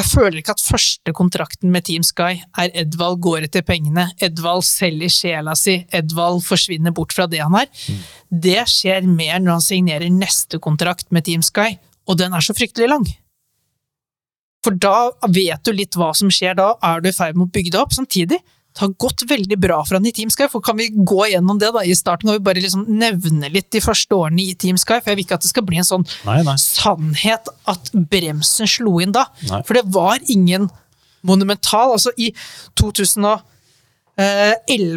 jeg føler ikke at første kontrakten med Team Sky er Edvald går etter pengene, Edvald selger sjela si, Edvald forsvinner bort fra det han er. Det skjer mer når han signerer neste kontrakt med Team Sky, og den er så fryktelig lang. For da vet du litt hva som skjer da, er du i ferd med å bygge det opp. Samtidig, det har gått veldig bra for han i Team Sky, for kan vi gå gjennom det da i starten? Kan vi bare liksom nevne litt de første årene i Team Sky, for jeg vil ikke at det skal bli en sånn Nei, nei. sannhet at bremsen slo inn da. Nei. For det var ingen monumental. Altså i 2011,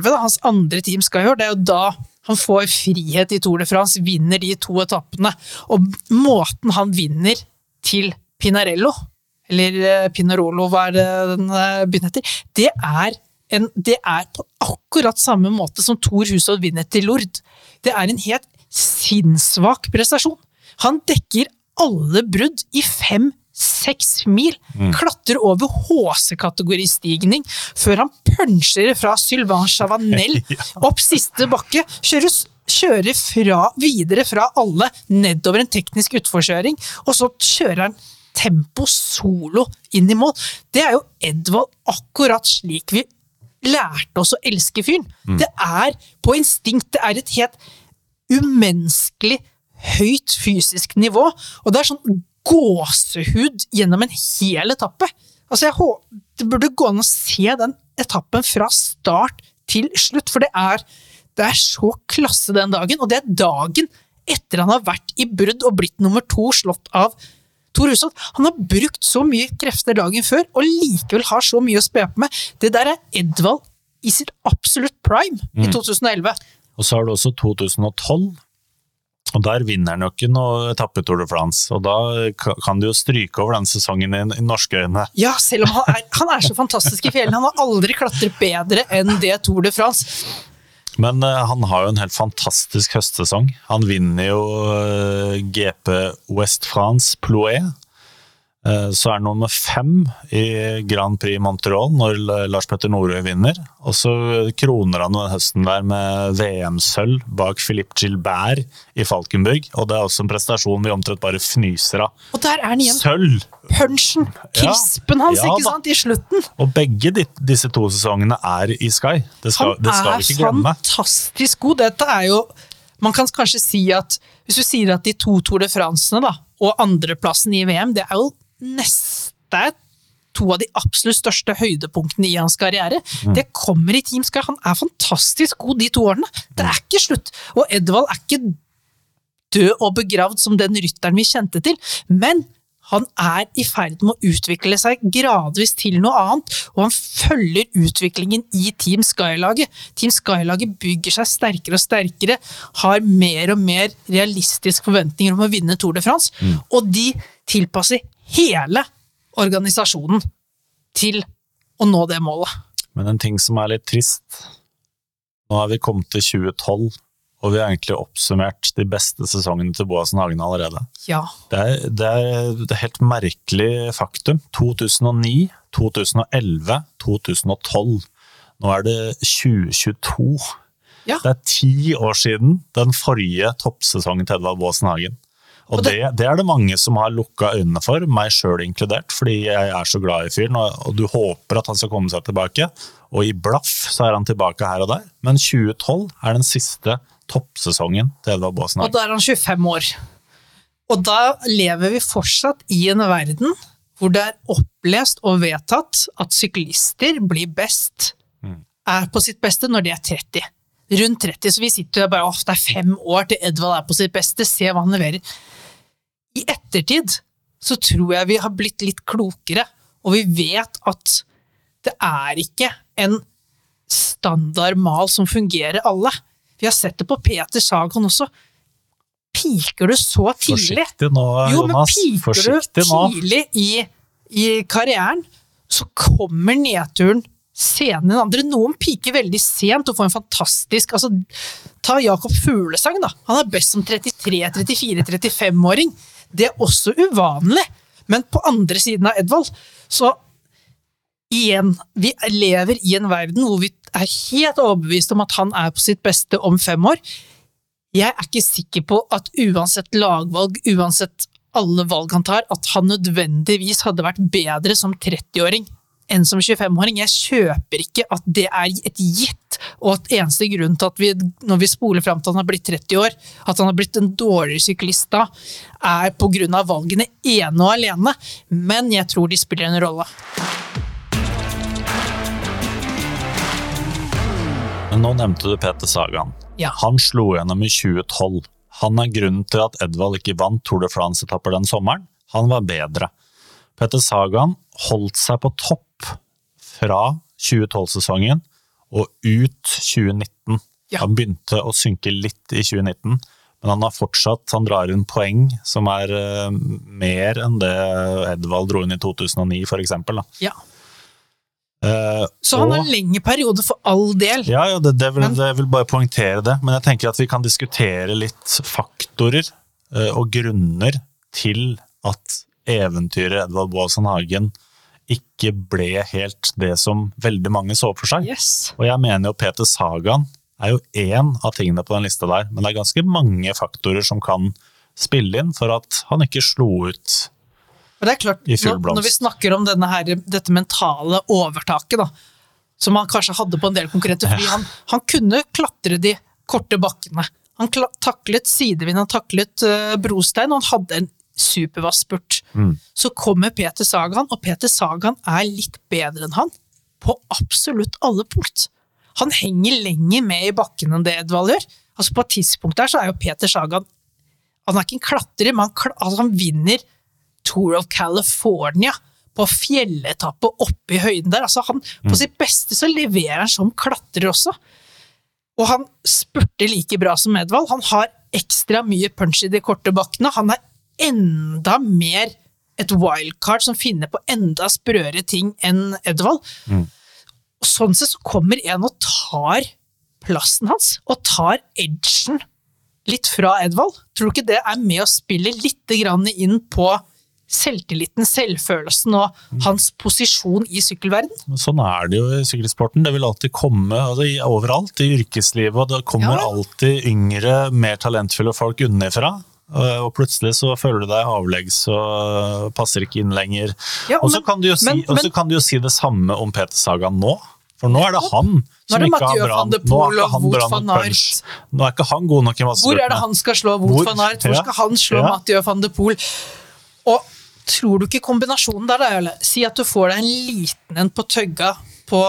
da, hans andre Team Sky-år, det er jo da han får frihet i Tour de France, vinner de to etappene. Og måten han vinner til Pinarello, eller eh, Pinarolo, hva er det den begynner etter, det er, en, det er på akkurat samme måte som Thor Hushovd vinner til Lord. Det er en helt sinnssvak prestasjon. Han dekker alle brudd i fem-seks mil, klatrer over HC-kategoristigning før han punsjer fra Sylvain Chavanel opp siste bakke, kjører, kjører fra, videre fra alle nedover en teknisk utforkjøring, og så kjører han tempo solo inn i mål. Det er jo Edvald akkurat slik vi lærte oss å elske fyren. Det er på instinkt, det er et helt umenneskelig høyt fysisk nivå, og det er sånn gåsehud gjennom en hel etappe. Altså, jeg Det burde gå an å se den etappen fra start til slutt, for det er, det er så klasse den dagen, og det er dagen etter han har vært i brudd og blitt nummer to, slått av Tor Hushovd. Han har brukt så mye krefter dagen før, og likevel har så mye å spe på med. Det der er Edvald i sitt absolutt prime i 2011. Og så har du også 2012. Og der vinner han jo ikke noe etappe Tour de France, og da kan du jo stryke over den sesongen i, i norske øyne. Ja, selv om han er, han er så fantastisk i fjellene. Han har aldri klatret bedre enn det Tour de France. Men eh, han har jo en helt fantastisk høstsesong. Han vinner jo eh, GP West France Plouet. Eh, så er han nummer fem i Grand Prix Montreal når Lars Petter Norøy vinner. Og så kroner han den høsten der med VM-sølv bak Philippe Gilbert i Falkenburg. Og det er også en prestasjon vi omtrent bare fnyser av. Og der er han igjen. Sølv! Punchen, krispen hans, Ja ikke sant, i slutten. Og begge de, disse to sesongene er i Sky. Det skal, Han det skal vi er ikke glemme. fantastisk god. Dette er jo Man kan kanskje si at Hvis du sier at de to Tour de Francene da, og andreplassen i VM, det er jo neste to av de absolutt største høydepunktene i hans karriere. Mm. Det kommer i Team Sky. Han er fantastisk god de to årene. Det er ikke slutt. Og Edvald er ikke død og begravd som den rytteren vi kjente til, men han er i ferd med å utvikle seg gradvis til noe annet, og han følger utviklingen i Team Sky-laget. Team Sky-laget bygger seg sterkere og sterkere, har mer og mer realistiske forventninger om å vinne Tour de France, og de tilpasser hele organisasjonen til å nå det målet. Men en ting som er litt trist Nå har vi kommet til 2012, og vi har egentlig oppsummert de beste sesongene til Boasen Hagen allerede. Ja. Det er, det er et helt merkelig faktum. 2009, 2011, 2012. Nå er det 2022. Ja. Det er ti år siden den forrige toppsesongen til Edvard Boasen Hagen. Og, det, det- er det mange som har lukka øynene for, meg sjøl inkludert, fordi jeg er så glad i fyren, og, og du håper at han skal komme seg tilbake. Og i blaff så er han tilbake her og der, men 2012 er den siste toppsesongen til Edvard Baasen. Og da er han 25 år. Og da lever vi fortsatt i en verden hvor det er opplest og vedtatt at syklister blir best, er på sitt beste når de er 30. Rundt 30, så vi sitter jo bare åh, det er fem år til Edvald er på sitt beste, se hva han leverer. I ettertid så tror jeg vi har blitt litt klokere, og vi vet at det er ikke en standard mal som fungerer alle. Vi har sett det på Peter Sagan også. Piker du så tidlig? Forsiktig nå, Jo, men piker du Forsiktig tidlig i, i karrieren, så kommer nedturen senere enn andre. Noen piker veldig sent og får en fantastisk altså, Ta Jakob Fuglesang, da. Han er best som 33-, 34-, 35-åring. Det er også uvanlig. Men på andre siden av Edvald, så igjen, vi lever i en verden hvor vi er helt overbevist om at han er på sitt beste om fem år. Jeg er ikke sikker på at uansett lagvalg, uansett alle valg han tar, at han nødvendigvis hadde vært bedre som 30-åring enn som 25-åring. Jeg kjøper ikke at det er et gitt, og at eneste grunn til at vi, når vi spoler fram til han har blitt 30 år, at han har blitt en dårligere syklist da, er av valgene ene og alene. Men jeg tror de spiller en rolle. Nå nevnte du Peter Sagan. Ja. Han slo gjennom i 2012. Han er grunnen til at Edvald ikke vant Tour de France-etapper den sommeren. Han var bedre. Peter Sagan holdt seg på topp fra 2012-sesongen og ut 2019. Ja. Han begynte å synke litt i 2019, men han har fortsatt Han drar inn poeng som er uh, mer enn det Edvald dro inn i 2009, for eksempel. Da. Ja. Uh, Så han og- har lengre periode for all del. ja, ja det, det, vil, Men- det vil bare poengtere det, men jeg tenker at vi kan diskutere litt faktorer uh, og grunner til at eventyret Edvald Boasson Hagen ikke ble helt det som veldig mange så for seg. Yes. Og jeg mener jo Peter Sagan er jo én av tingene på den lista der, men det er ganske mange faktorer som kan spille inn for at han ikke slo ut. men det er klart, I full blomst. når vi snakker om denne her, dette mentale overtaket, da, som han kanskje hadde på en del konkurrenter, fordi han, han kunne klatre de korte bakkene. Han taklet sidevind, han taklet uh, brostein, og han hadde en supervass spurt. Så kommer Peter Sagan, og Peter Sagan er litt bedre enn han på absolutt alle punkt. Han henger lenger med i bakken enn det Edvald gjør. Altså På et tidspunkt der så er jo Peter Sagan Han er ikke en klatrer, men han, altså han vinner Tour of California på fjelletappe oppe i høyden der. Altså han, På sitt beste så leverer han som klatrer også. Og han spurter like bra som Edvald. Han har ekstra mye punch i de korte bakkene. Han er enda mer et wildcard som finner på enda sprøere ting enn Edvald. Mm. sånn sett så kommer en og tar plassen hans, og tar edgen litt fra Edvald. Tror du ikke det er med å spille litt grann inn på selvtilliten, selvfølelsen og hans posisjon i sykkelverden? Sånn er det jo i sykkelsporten. Det vil alltid komme altså, overalt i yrkeslivet, og det kommer Ja. alltid yngre, mer talentfulle folk unnifra. Og og plutselig så føler du deg avleggs og passer ikke inn lenger. Ja, og så kan, si- men- og så kan du jo si det samme om Peter Sagan nå. For nå er det han som det ikke har Mathieu bra van der nå er ikke han bra nok punch. Nå er ikke han god nok i Hvor er det han skal slå Wout van Aert? Hvor skal han slå Ja. Mathieu van de Poel? Og tror du ikke kombinasjonen der, da? Si at du får deg en liten en på tøgga på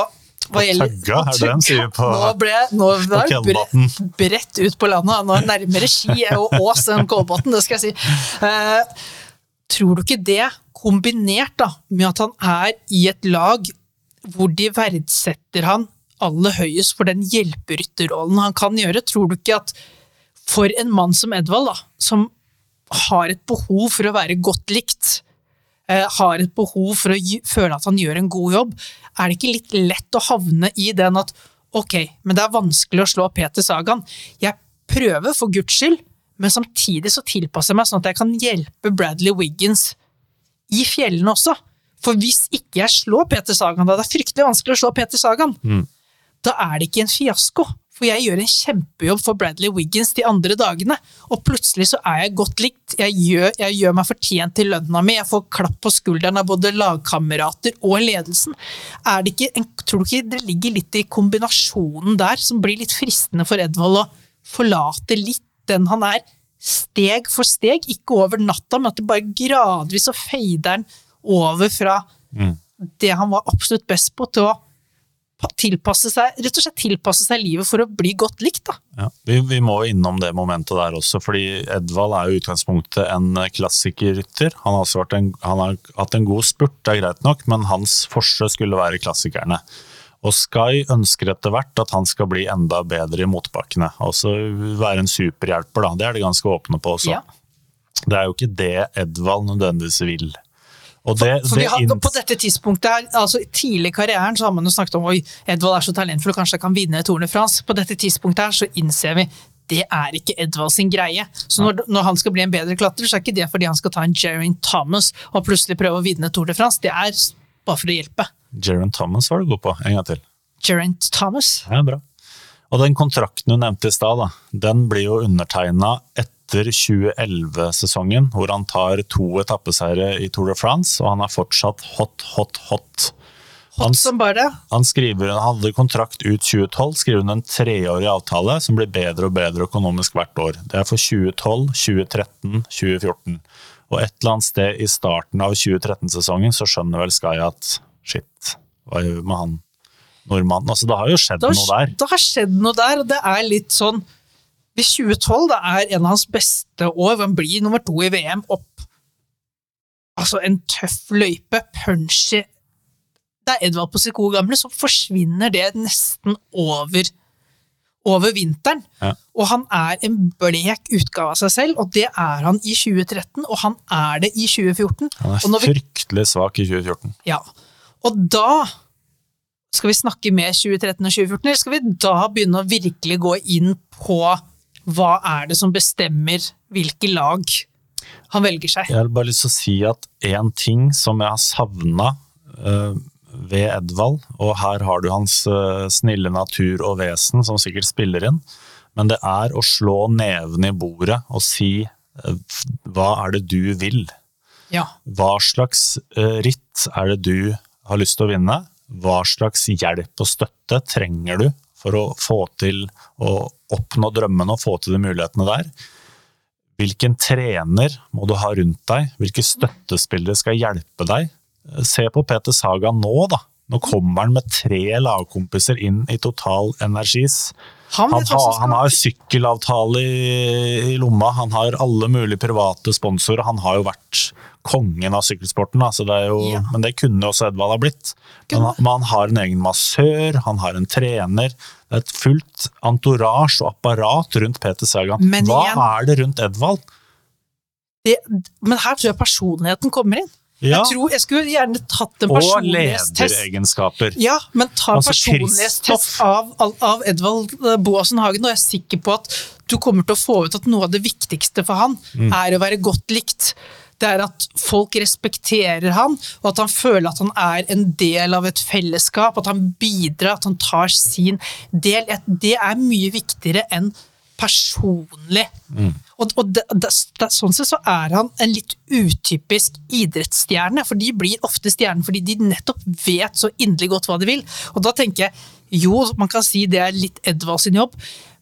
hva gjelder- tagga, er det de sier på- Nå ble nå ble det Kolbotn. bre- bredt ut på landet. Nå er det nærmere Ski og Ås enn Kolbotn, det skal jeg si. Eh, tror du ikke det, kombinert da, med at han er i et lag hvor de verdsetter han aller høyest for den hjelperytterrollen han kan gjøre, tror du ikke at for en mann som Edvald, da, som har et behov for å være godt likt, eh, har et behov for å føle at han gjør en god jobb, er det ikke litt lett å havne i den at ok, men det er vanskelig å slå Peter Sagan. Jeg prøver for guds skyld, men samtidig så tilpasser jeg meg sånn at jeg kan hjelpe Bradley Wiggins i fjellene også. For hvis ikke jeg slår Peter Sagan, da det er fryktelig vanskelig å slå Peter Sagan, da er det ikke en fiasko. For jeg gjør en kjempejobb for Bradley Wiggins de andre dagene, og plutselig så er jeg godt likt. Jeg gjør, jeg gjør meg fortjent til lønna mi, jeg får klapp på skulderen av både lagkamerater og ledelsen. Er det ikke, tror du ikke det ligger litt i kombinasjonen der som blir litt fristende for Edvald å forlate litt den han er, steg for steg, ikke over natta, men at det bare gradvis så fader han over fra det han var absolutt best på, til å tilpasse seg, rett og slett tilpasse seg livet for å bli godt likt. Da. Ja, vi, vi må innom det momentet der også, fordi Edvald er jo utgangspunktet en klassikerrytter. Han har, også vært en, han har hatt en god spurt, det er greit nok, men hans forse skulle være klassikerne. Og Sky ønsker etter hvert at han skal bli enda bedre i motbakkene. Altså være en superhjelper, da. Det er de ganske åpne på også. Ja. Det er jo ikke det Edvald nødvendigvis vil. Og det, For vi det har, på dette tidspunktet her, altså Tidlig i karrieren så har man jo snakket om oi, Edvald er så talentfull, kanskje han kan vinne Tour de France. På dette tidspunktet her så innser vi det er ikke Edvald sin greie. Så når, når han skal bli en bedre klatrer, så er ikke det fordi han skal ta en Geraint Thomas og plutselig prøve å vinne Tour de France. Det er bare for å hjelpe. Jaron Thomas var du god på. En gang til. Geraint Thomas. Ja, bra. Og den kontrakten du nevnte i stad, den blir jo undertegna etter 2011-sesongen, hvor han tar to etappeseiere i Tour de France, og han er fortsatt hot, hot, hot. Han, Hot som bare han skriver, han hadde kontrakt ut 2012, skriver en treårig avtale som blir bedre og bedre økonomisk hvert år. Det er for 2012, 2013, 2014. Og et eller annet sted i starten av 2013-sesongen så skjønner vel Sky at shit, hva gjør vi med han? nordmannen. Altså, det har jo skjedd har, noe der. det har skjedd noe der, og det er litt sånn Hvis 2012 da er en av hans beste år, hvor han blir nummer to i VM, opp Altså en tøff løype, punchy Det er Edvald på sitt gode gamle, så forsvinner det nesten over over vinteren. Ja. Og han er en blek utgave av seg selv, og det er han i 2013, og han er det i 2014. Han er fryktelig svak i 2014. ja. Og da skal vi snakke med 2013 og 2014, eller skal vi da begynne å virkelig gå inn på hva er det som bestemmer hvilke lag han velger seg? Jeg har bare lyst til å si at én ting som jeg har savna ved Edvald, og her har du hans uh, snille natur og vesen som sikkert spiller inn, men det er å slå neven i bordet og si uh, hva er det du vil? Ja. Hva slags eh, ritt er det du har lyst til å vinne? Hva slags hjelp og støtte trenger du for å få til å oppnå drømmene og få til de mulighetene der? Hvilken trener må du ha rundt deg? Hvilke støttespillere skal hjelpe deg? Se på Peter Saga nå, da. Nå kommer han med tre lagkompiser inn i Total Energis. Han, Han har, han har sykkelavtale i, i lomma, han har alle mulige private sponsorer. Han har jo vært kongen av sykkelsporten, da, det jo, Ja. men det kunne også Edvald ha blitt. Men, men han har en egen massør, han har en trener. Det er et fullt entourage og apparat rundt Peter Sagan. Men Hva igjen- er det rundt Edvald? det, men her tror jeg personligheten kommer inn. Ja, Jeg, tror, jeg skulle gjerne tatt en og personlighetstest. lederegenskaper. Ja, men ta Altså, personlighetstest av, av Edvald eh, Boasen Hagen, og jeg er sikker på at du kommer til å få ut at noe av det viktigste for han Mm. er å være godt likt. Det er at folk respekterer han, og at han føler at han er en del av et fellesskap, at han bidrar, at han tar sin del. Det er mye viktigere enn personlig. Og, og det, det, det, sånn sett så er han en litt utypisk idrettsstjerne, for de blir ofte stjerner fordi de nettopp vet så inderlig godt hva de vil. Og da tenker jeg, jo, man kan si det er litt Edvald sin jobb,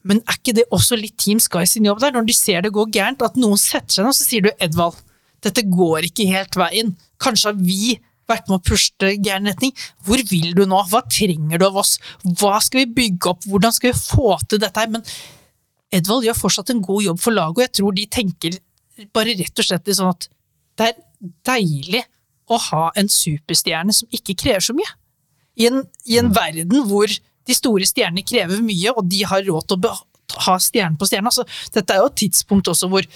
men er ikke det også litt Team Sky sin jobb der, når de ser det går gærent, at noen setter seg ned og så sier du Edvald, dette går ikke helt veien, kanskje har vi vært med å pushe det gæren retning. Hvor vil du nå? Hva trenger du av oss? Hva skal vi bygge opp? Hvordan skal vi få til dette her? Men Edvald gjør fortsatt en god jobb for laget, og jeg tror de tenker bare rett og slett litt sånn at det er deilig å ha en superstjerne som ikke krever så mye. I en, i en verden hvor de store stjernene krever mye, og de har råd til å ha stjerne på stjerne. Altså, dette er jo et tidspunkt også hvor,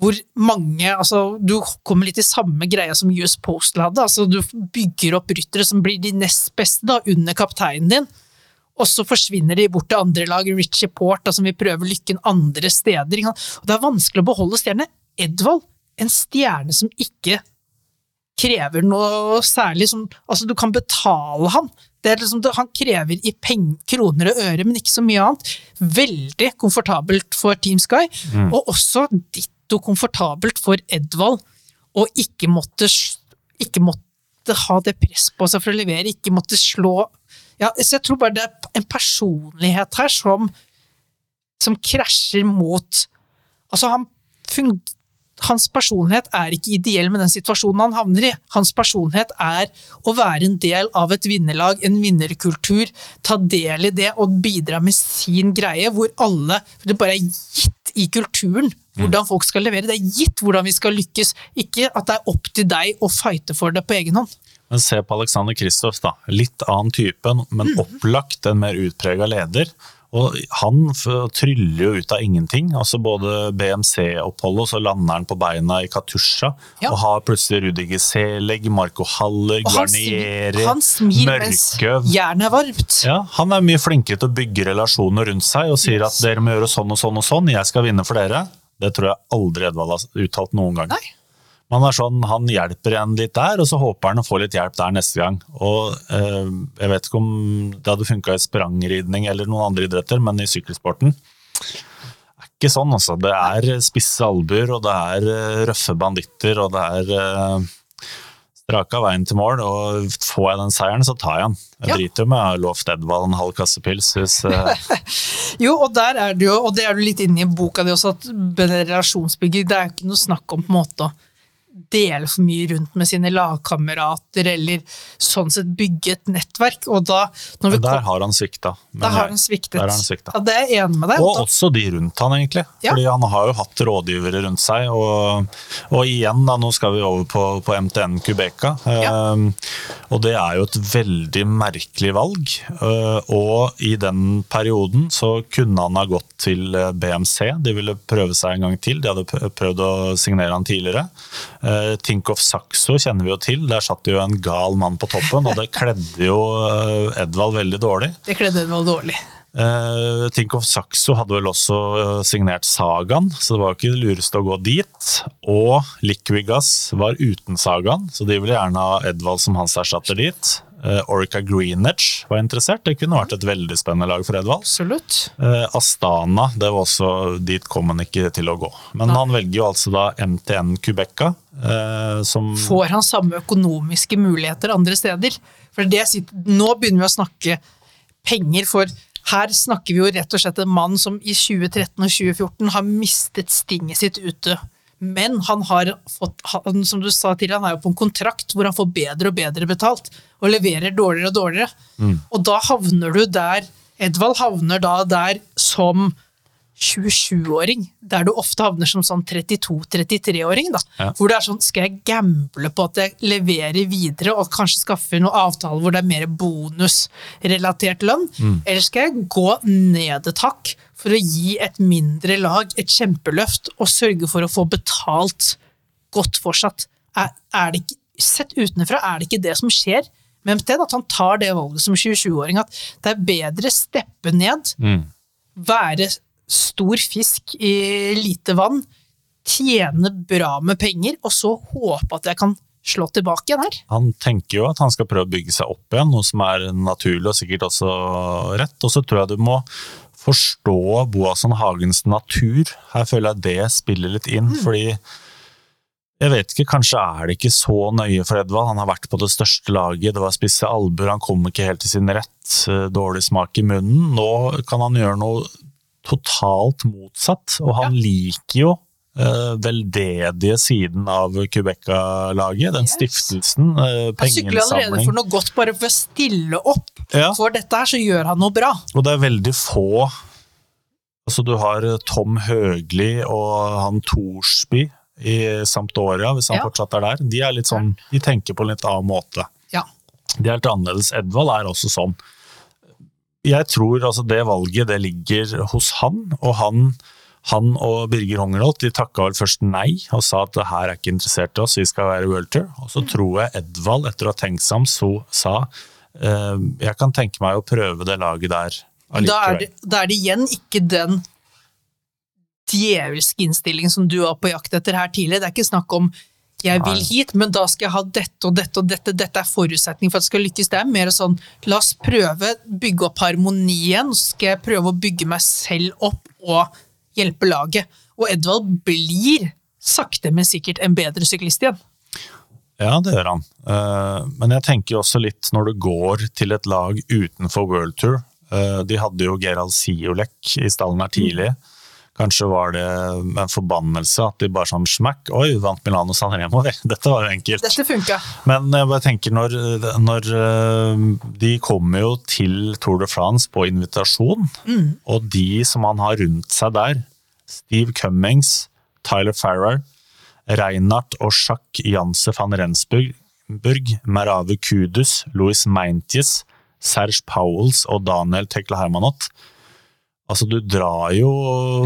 hvor mange altså, Du kommer litt i samme greia som US Postal hadde. Altså, du bygger opp ryttere som blir de nest beste da, under kapteinen din. Og så forsvinner de bort til andre lag, Richie Port, som vil prøve lykken andre steder. Og det er vanskelig å beholde stjerne. Edvald, en stjerne som ikke krever noe særlig som Altså, du kan betale han. Det liksom, han krever i peng, kroner og øre, men ikke så mye annet. Veldig komfortabelt for Team Sky, og også ditto komfortabelt for Edvald å ikke måtte, ikke måtte ha det press på seg for å levere, ikke måtte slå ja, så Jeg tror bare det er en personlighet her som, som krasjer mot Altså, han hans personlighet er ikke ideell med den situasjonen han havner i. Hans personlighet er å være en del av et vinnerlag, en vinnerkultur, ta del i det og bidra med sin greie, hvor alle for Det bare er gitt i kulturen hvordan folk skal levere. Det er gitt hvordan vi skal lykkes, ikke at det er opp til deg å fighte for det på egen hånd. Men se på Alexander Kristoff, da. Litt annen type, men Mm. opplagt en mer utprega leder. Og han tryller jo ut av ingenting. altså Både BMC-oppholdet, så lander han på beina i Katusha. Ja. Og har plutselig Rudiger Seleg, Marco Haller, Og Guarnieri, han smiler mens Mørkøv. jernet er varmt. Ja, han er mye flinkere til å bygge relasjoner rundt seg og sier at dere må gjøre sånn og sånn og sånn, jeg skal vinne for dere. Det tror jeg aldri Edvald har uttalt noen gang. Nei. Man er sånn, Han hjelper en litt der, og så håper han å få litt hjelp der neste gang. Og eh, Jeg vet ikke om det hadde funka i sprangridning eller noen andre idretter, men i sykkelsporten det er ikke sånn, altså. Det er spisse albuer, og det er eh, røffe banditter, og det er eh, straka veien til mål. Og får jeg den seieren, så tar jeg den. Jeg Ja. driter jo med har ha lovt Edvald en halv kasse pils hvis eh, Jo, og der er det jo, og det er du litt inne i boka di også, at relasjonsbygging, det er ikke noe snakk om på en måte å dele for mye rundt med sine lagkamerater, eller sånn sett bygge et nettverk. Og da, når vi Men der kom, har han svikta. der har han sviktet. Har han sviktet. Ja, det er jeg enig med deg. Og Da- også de rundt han, egentlig. Ja. Fordi han har jo hatt rådgivere rundt seg. Og, og igjen, da, nå skal vi over på, på MTN Kubeka. Ja. Um, og det er jo et veldig merkelig valg. Uh, og i den perioden så kunne han ha gått til uh, BMC. De ville prøve seg en gang til. De hadde prøvd å signere han tidligere. Uh, Tinkoff Saxo kjenner vi jo til. Der satt det jo en gal mann på toppen, og det kledde jo uh, Edvald veldig dårlig. Det kledde Edvald dårlig. Uh, Tinkoff Saxo hadde vel også eh, signert Sagaen, så det var jo ikke det lureste å gå dit. Og Liquigas var uten Sagaen, så de ville gjerne ha Edvald som hans erstatter dit. Uh, Orica Greenwich var interessert, det kunne vært et veldig spennende lag for Edvald. Absolutt. Eh, Astana, det var også, dit kom han ikke til å gå. Men han velger jo altså da MTN Kubekka, eh, som Får han samme økonomiske muligheter andre steder? For det sitter, nå begynner vi å snakke penger, for her snakker vi jo rett og slett en mann som i 2013 og 2014 har mistet stinget sitt ute. Men han har fått, han, som du sa til, han er jo på en kontrakt hvor han får bedre og bedre betalt, og leverer dårligere og dårligere. Og da havner du der, Edvald havner da der som 27-åring, der du ofte havner som sånn 32-33-åring, da. Ja. Hvor det er sånn, skal jeg gamble på at jeg leverer videre, og kanskje skaffe noen avtaler hvor det er mer bonusrelatert lønn? Eller skal jeg gå ned et hakk for å gi et mindre lag et kjempeløft, og sørge for å få betalt godt fortsatt? Er, er det ikke, sett utenfra er det ikke det som skjer Men det at han tar det valget som 27-åring, at det er bedre steppe ned, Mm. være stor fisk i lite vann, tjene bra med penger, og så håpe at jeg kan slå tilbake igjen her. Han tenker jo at han skal prøve å bygge seg opp igjen, noe som er naturlig og sikkert også rett. Og så tror jeg du må forstå Boasson Hagens natur. Her føler jeg det spiller litt inn, fordi jeg vet ikke, kanskje er det ikke så nøye for Edvald. Han har vært på det største laget, det var spisse albuer, han kom ikke helt til sin rett, eh, dårlig smak i munnen. Nå kan han gjøre noe totalt motsatt, og han liker jo uh, veldedige siden av Quebeca-laget, den Yes. stiftelsen, eh, Han sykler allerede for noe godt, bare for å stille opp Ja. for dette her, så gjør han noe bra. Og det er veldig få Altså Du har Tom Høgli og han Thorsby i Sampdoria, hvis han Ja. fortsatt er der. De er litt sånn, de tenker på en litt annen måte. Ja. De er helt annerledes. Edvald er også sånn. Jeg tror altså det valget det ligger hos han, og han, han og Birger Hongerholt de takka vel først nei og sa at det her er ikke interessert i oss, vi skal være World Tour. Og så tror jeg Edvald, etter å ha tenkt seg om, så sa eh, jeg kan tenke meg å prøve det laget der Da er, det, da er det igjen ikke den djevelske innstillingen som du var på jakt etter her tidligere. Det er ikke snakk om jeg vil hit, men da skal jeg ha dette og dette og dette. Dette er forutsetning for at det skal lykkes. Det er mer sånn la oss prøve bygge opp harmonien, så skal jeg prøve å bygge meg selv opp og hjelpe laget. Og Edvald blir sakte, men sikkert en bedre syklist igjen. Ja, det gjør han. Eh, Men jeg tenker også litt når du går til et lag utenfor World Tour. eh, De hadde jo Gerald Siolek i stallen her tidlig. Kanskje var det en forbannelse at de bare sånn smakk, Oi, vant Milano San Remo. Dette var jo enkelt. Dette funka. Men jeg bare tenker når, når eh, De kommer jo til Tour de France på invitasjon, og de som han har rundt seg der, Steve Cummings, Tyler Farrar, Reinhardt og Jacques Janse van Rensburg, Burg, Merave Kudus, Louis Meintjes, Serge Powels og Daniel Tekle Hermanot. Altså, du drar jo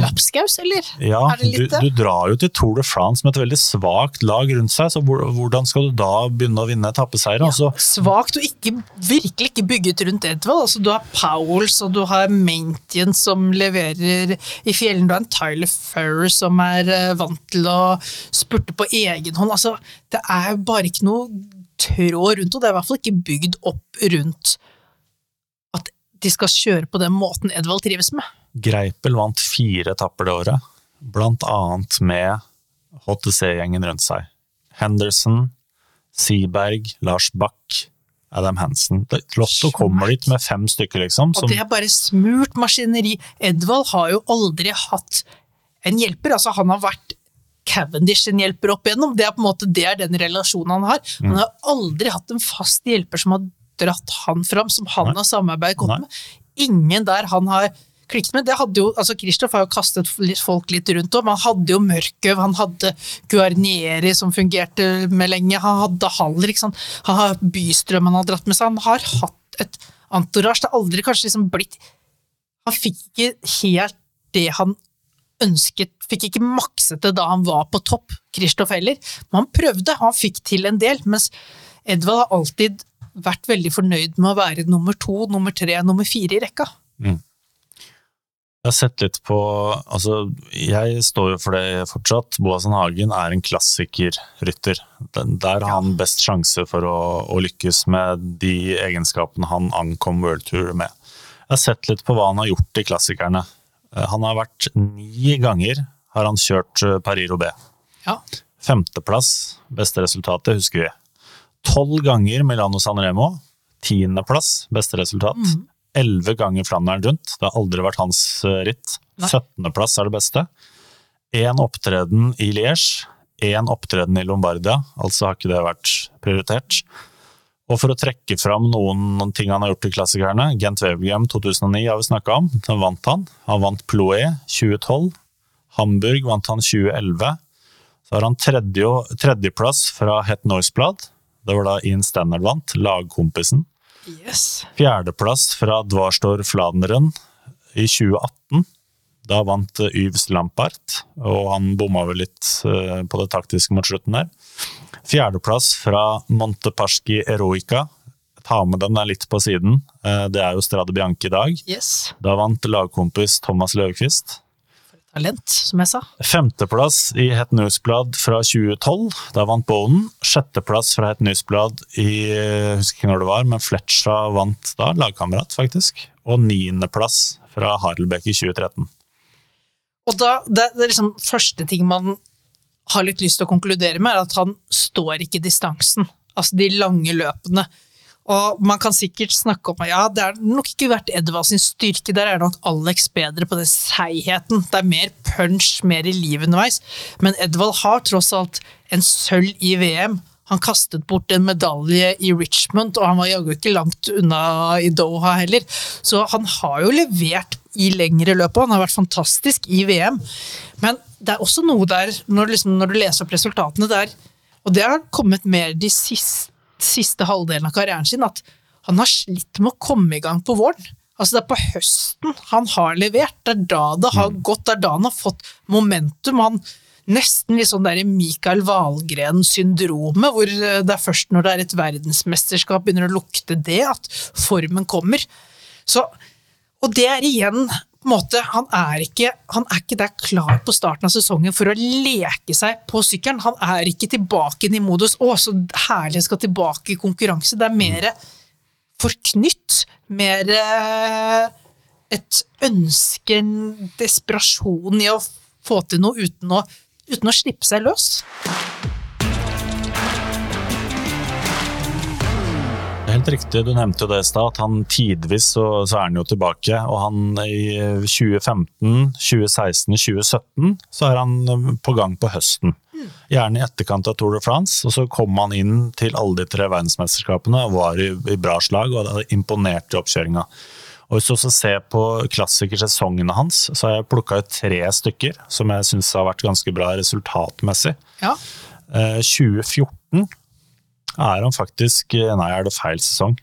Lapskaus, eller? ja, det du, du drar jo til Tour de France med et veldig svakt lag rundt seg, så hvordan skal du da begynne å vinne etappeseiere? Altså, Svakt og ikke, virkelig ikke bygget rundt Edvald. Altså, du har Powells og du har Maintien som leverer i fjellene. Du har en Tyler Furrer som er eh, vant til å spurte på egen hånd. Altså, det er bare ikke noe tråd rundt, og det er i hvert fall ikke bygd opp rundt de skal kjøre på den måten Edvald trives med. Greipel vant fire etapper det året, blant annet med HTC-gjengen rundt seg. Henderson, Seaberg, Lars Bach, Adam Hansen. Lotto kommer dit med fem stykker, liksom. Og det er bare smurt maskineri. Edvald har jo aldri hatt en hjelper. Altså, han har vært Cavendish sin hjelper opp igjennom. Det er på en måte det er den relasjonen han har. Han har aldri hatt en fast hjelper som har dratt han fram, som han Nei. har samarbeidet godt med. Ingen der han har klikket med. Det hadde jo, altså Kristoff har jo kastet folk litt rundt om. Han hadde jo Mørkøv, han hadde Guarnieri som fungerte med lenge, han hadde Haller, ikke sant. Han har Bystrøm han har dratt med seg. Han har hatt et entourage. Det har aldri kanskje liksom blitt Han fikk ikke helt det han ønsket, fikk ikke makset det da han var på topp, Kristoff heller. Men han prøvde, han fikk til en del, mens Edvald har alltid vært veldig fornøyd med å være nummer to, nummer tre, nummer fire i rekka. Jeg har sett litt på Altså, jeg står jo for det fortsatt. Boasen Hagen er en klassikerrytter. Der har han best sjanse for å, å lykkes med de egenskapene han ankom World Tour med. Jeg har sett litt på hva han har gjort i klassikerne. Eh, Han har vært ni ganger har han kjørt eh, Paris-Roubais. Ja. Femteplass, beste resultatet, husker vi. Tolv ganger Milano San Remo. Tiendeplass, beste resultat. Mhm. Elleve ganger Flandern rundt. Det har aldri vært hans eh, ritt. Syttendeplass er det beste. Én opptreden i Liège. Én opptreden i Lombardia, altså har ikke det vært prioritert. Og for å trekke fram noen, noen ting han har gjort i klassikerne, Gent Wevelgem 2009 har vi snakka om, den vant han. Han vant Ploé 2012. Hamburg vant han 2011. Så har han tredje, tredjeplass fra Het Noisblad. Det var da Ian Stannard vant, lagkompisen. Yes. Fjerdeplass fra Dvarstor Fladneren i 2018. Da vant eh, Yves Lampart, og han bomma vel litt eh, på det taktiske mot slutten der. Fjerdeplass fra Monteparski Eroica. Ta med den der litt på siden. Eh, Det er jo Strade Bianche i dag. yes. Da vant lagkompis Thomas Løvquist. Talent, som jeg sa. Femteplass i Het Newsblad fra 2012. Da vant Bonen. Sjetteplass fra Het Newsblad i jeg husker ikke når det var, men Fletcha vant da, lagkamerat, faktisk. Og niendeplass fra Harelbekk i 2013. Og da, det, det er liksom første ting man har litt lyst til å konkludere med, er at han står ikke distansen. Altså de lange løpene. Og man kan sikkert snakke om ja, det er nok ikke vært Edvard sin styrke, der er nok Alex bedre på den seigheten. Det er mer punch, mer i livet underveis. Men Edvald har tross alt en sølv i VM. Han kastet bort en medalje i Richmond, og han var jaggu ikke langt unna i Doha heller. Så han har jo levert i lengre løp, og han har vært fantastisk i VM. Men det er også noe der, når, liksom, når du leser opp resultatene der, og det har kommet mer de siste, siste halvdelen av karrieren sin, at han har slitt med å komme i gang på våren. Altså Det er på høsten han har levert. Det er da det har gått, det er da han har fått momentum. Han Nesten litt sånn der Mikael Wahlgren-syndromet, hvor eh, det er først når det er et verdensmesterskap begynner å lukte det, at formen kommer. Så, og det er igjen på en måte, han er, ikke, han er ikke der klar på starten av sesongen for å leke seg på sykkelen. Han er ikke tilbake i modus 'Å, så herlig jeg skal tilbake i konkurranse'. Det er mer forknytt. Mer eh, et ønske, en desperasjon i å få til noe uten å, uten å slippe seg løs. Helt riktig, du nevnte jo det i stad, at han tidvis så, så er han jo tilbake. Og han i 2015, 2016, 2017 så er han på gang på høsten. Gjerne i etterkant av Tour de France, og så kom han inn til alle de tre verdensmesterskapene og var i, i bra slag og hadde imponert i oppkjøringa. Og Hvis du også ser på klassikersesongene hans, så har jeg plukka ut tre stykker som jeg syns har vært ganske bra resultatmessig. Ja. Eh, 2014 er han faktisk eh, Nei, er det feil sesong?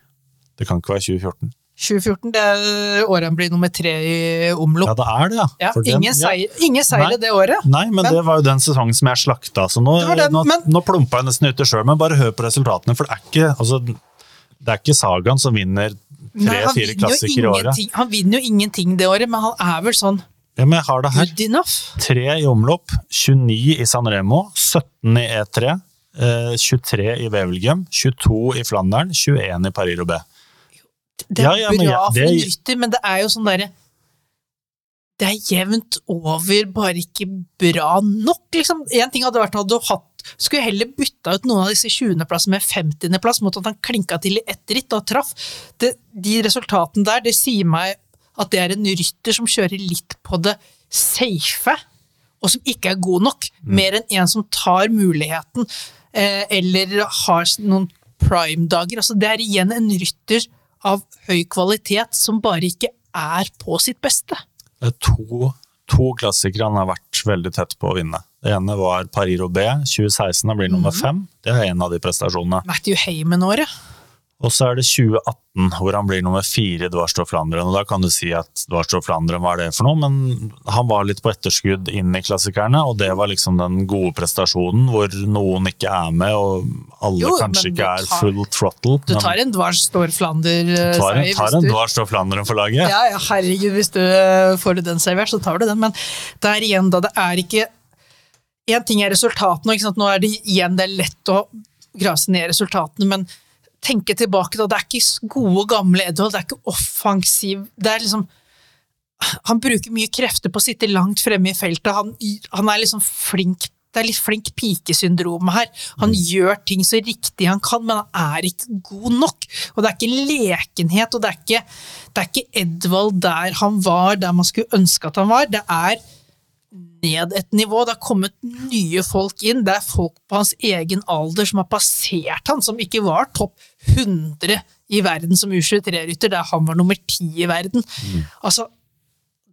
Det kan ikke være 2014. 2014, det er året han blir nummer tre i omlopp. Ja, det er det, ja. Ja, ingen, seier, ingen det året. Nei, men, Men- det var jo den sesongen som jeg slakta, så nå, den, nå, men- nå plumpa jeg nesten uti sjøl. Men bare hør på resultatene, for det er ikke, altså, det er ikke Sagaen som vinner tre-fire klassikere i året. Han vinner jo ingenting det året, men han er vel sånn Ja, men jeg har det her. Tre i omlopp, 29 i San Remo, 17 i E3, eh, 23 i Wevelgem, 22 i Flandern, 21 i Paris-Roubais. Det er Ja, ja, bra for det- en rytter, men det er jo sånn derre Det er jevnt over, bare ikke bra nok, liksom. En ting hadde vært at du hatt Skulle heller bytta ut noen av disse 20.-plassene med 50.-plass mot at han klinka til i ett ritt og traff. Det, de resultatene der, det sier meg at det er en rytter som kjører litt på det safe. og som ikke er god nok, mer enn en som tar muligheten, eh, eller har noen prime-dager. Altså, det er igjen en rytter av høy kvalitet som bare ikke er på sitt beste. Det er to, to klassikere han har vært veldig tett på å vinne. Det ene var Paris-Roubais 2016, han blir nummer fem. Det er en av de prestasjonene. Matthew Heyman-året. Og så er det 2018, hvor han blir nummer fire i Dwarstow Flandern. Og da kan du si at Dwarstow Flandern, hva er det for noe? Men han var litt på etterskudd inn i klassikerne, og det var liksom den gode prestasjonen hvor noen ikke er med, og alle Jo, kanskje ikke tar, er full throttle. Du men tar en Dwarstow Flandern-seier. tar en, tar en Dwarstow Flandern for laget. Ja, ja, herregud, hvis du får du den servert, så tar du den. Men det er igjen, da, det er ikke Én ting er resultatene, nå er det igjen det er lett å grase ned resultatene, men tenke tilbake, da. Det er ikke gode, gamle Edvald, det er ikke offensiv Det er liksom Han bruker mye krefter på å sitte langt fremme i feltet. Han, han er liksom flink det er litt flink pikesyndrom her. Han gjør ting så riktig han kan, men han er ikke god nok. Og det er ikke lekenhet, og det er ikke, det er ikke Edvald der han var, der man skulle ønske at han var. Det er ned et nivå. Det har kommet nye folk inn. Det er folk på hans egen alder som har passert han, som ikke var topp 100 i verden som U23-rytter, der han var nummer 10 i verden. Altså,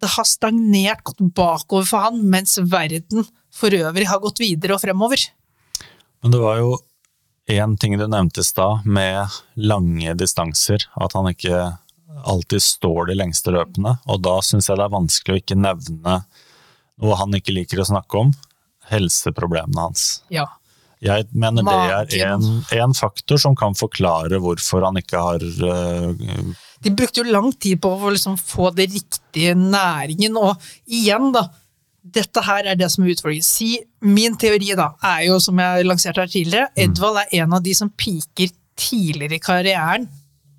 det har stagnert, gått bakover for han, mens verden for øvrig har gått videre og fremover. Men det var jo én ting du nevnte i stad, med lange distanser. At han ikke alltid står de lengste løpene. Og da syns jeg det er vanskelig å ikke nevne noe han ikke liker å snakke om. Helseproblemene hans. Ja. Jeg mener det er en, faktor som kan forklare hvorfor han ikke har uh, De brukte jo lang tid på å liksom få det riktige næringen, og igjen, da. Dette her er det som er utfordringen. Si, min teori da, er jo, som jeg lanserte her tidligere, Edvald er en av de som piker tidligere i karrieren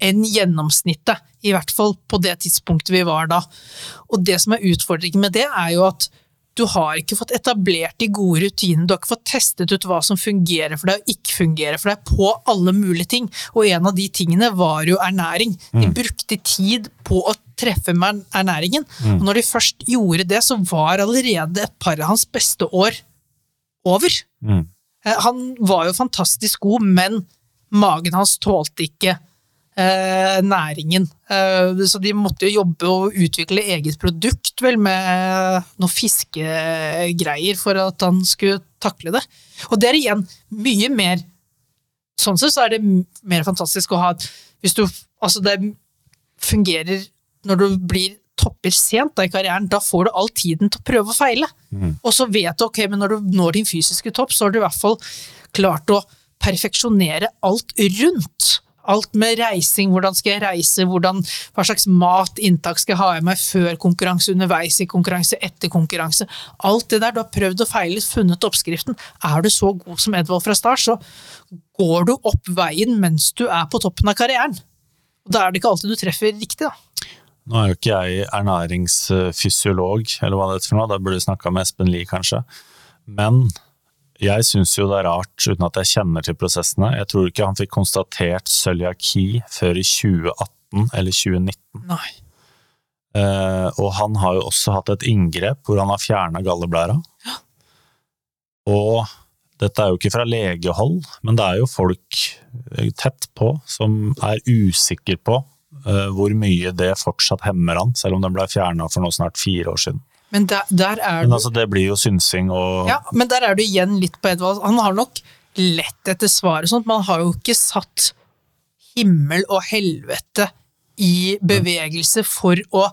enn gjennomsnittet. I hvert fall på det tidspunktet vi var da. Og det som er utfordringen med det, er jo at du har ikke fått etablert de gode rutinene, du har ikke fått testet ut hva som fungerer for deg og ikke fungerer for deg på alle mulige ting. Og en av de tingene var jo ernæring. De brukte tid på å treffe med ernæringen. Og når de først gjorde det, så var allerede et par av hans beste år over. mm. Eh, Han var jo fantastisk god, men magen hans tålte ikke næringen. Eh, så de måtte jo jobbe og utvikle eget produkt, vel, med noen fiskegreier for at han skulle takle det. Og det er igjen mye mer Sånn sett så er det mer fantastisk å ha Hvis du Altså, det fungerer når du blir topper sent da i karrieren, da får du all tiden til å prøve og feile. Og så vet du ok, men når du når din fysiske topp, så har du i hvert fall klart å perfeksjonere alt rundt. Alt med reising, hvordan skal jeg reise, hvordan, hva slags mat, inntak skal jeg ha i meg før konkurranse, underveis i konkurranse, etter konkurranse. Alt det der, du har prøvd og feilet, funnet oppskriften. Er du så god som Edvald fra start, så går du opp veien mens du er på toppen av karrieren. Og da er det ikke alltid du treffer riktig, da. Nå er jo ikke jeg ernæringsfysiolog, eller hva det heter for noe, da burde du snakka med Espen Lie, kanskje. Men jeg syns jo det er rart, uten at jeg kjenner til prosessene. Jeg tror ikke han fikk konstatert cøliaki før i 2018 eller 2019. Nei. Eh, og han har jo også hatt et inngrep hvor han har fjerna galleblæra. Ja. Og dette er jo ikke fra legehold, men det er jo folk eh, tett på som er usikre på eh, hvor mye det fortsatt hemmer han, selv om den ble fjerna for nå snart fire år siden. Men der, der er Men altså, det blir jo synsing og Ja, men der er du igjen litt på Edvald. Han har nok lett etter svaret, sånn at man har jo ikke satt himmel og helvete i bevegelse for å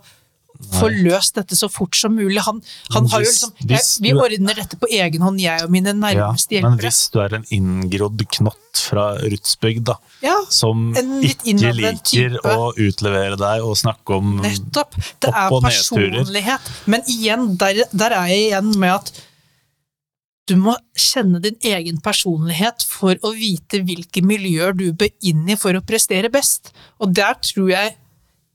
få løst dette så fort som mulig. Han, han har jo liksom jeg, Vi ordner dette på egen hånd, jeg og mine Ja, nærmeste men hvis du er en inngrodd knott fra Rutsbygd, da, Ja, som ikke liker å utlevere deg og snakke om Nettopp. Det er personlighet. Men igjen, der, der er jeg igjen med at du må kjenne din egen personlighet for å vite hvilke miljøer du bør inn i for å prestere best. Og der tror jeg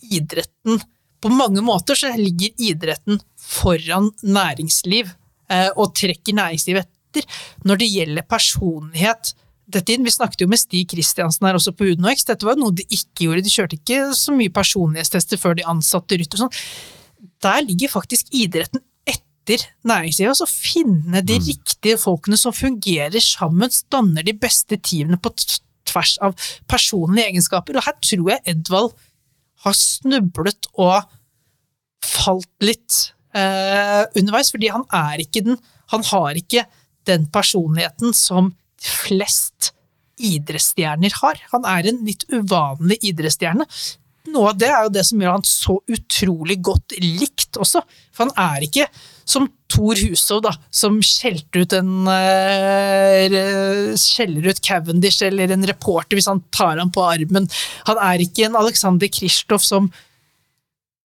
idretten På mange måter så ligger idretten foran næringsliv, eh, og trekker næringslivet etter. Når det gjelder personlighet dette inn, Vi snakket jo med Stig Kristiansen her også på UnoX. Dette var noe de ikke gjorde. De kjørte ikke så mye personlighetstester før de ansatte rytter og sånn. Der ligger faktisk idretten etter næringslivet, Altså finne de riktige folkene som fungerer sammen, danner de beste teamene på tvers av personlige egenskaper. Og her tror jeg Edvald har snublet og falt litt eh, underveis, fordi han er ikke den Han har ikke den personligheten som flest idrettsstjerner har. Han er en litt uvanlig idrettsstjerne. Noe av det er jo det som gjør han så utrolig godt likt også. For han er ikke som Thor Hushov, da, som skjelte ut en uh, Skjeller ut Cavendish eller en reporter hvis han tar ham på armen. Han er ikke en Alexander Kristoff som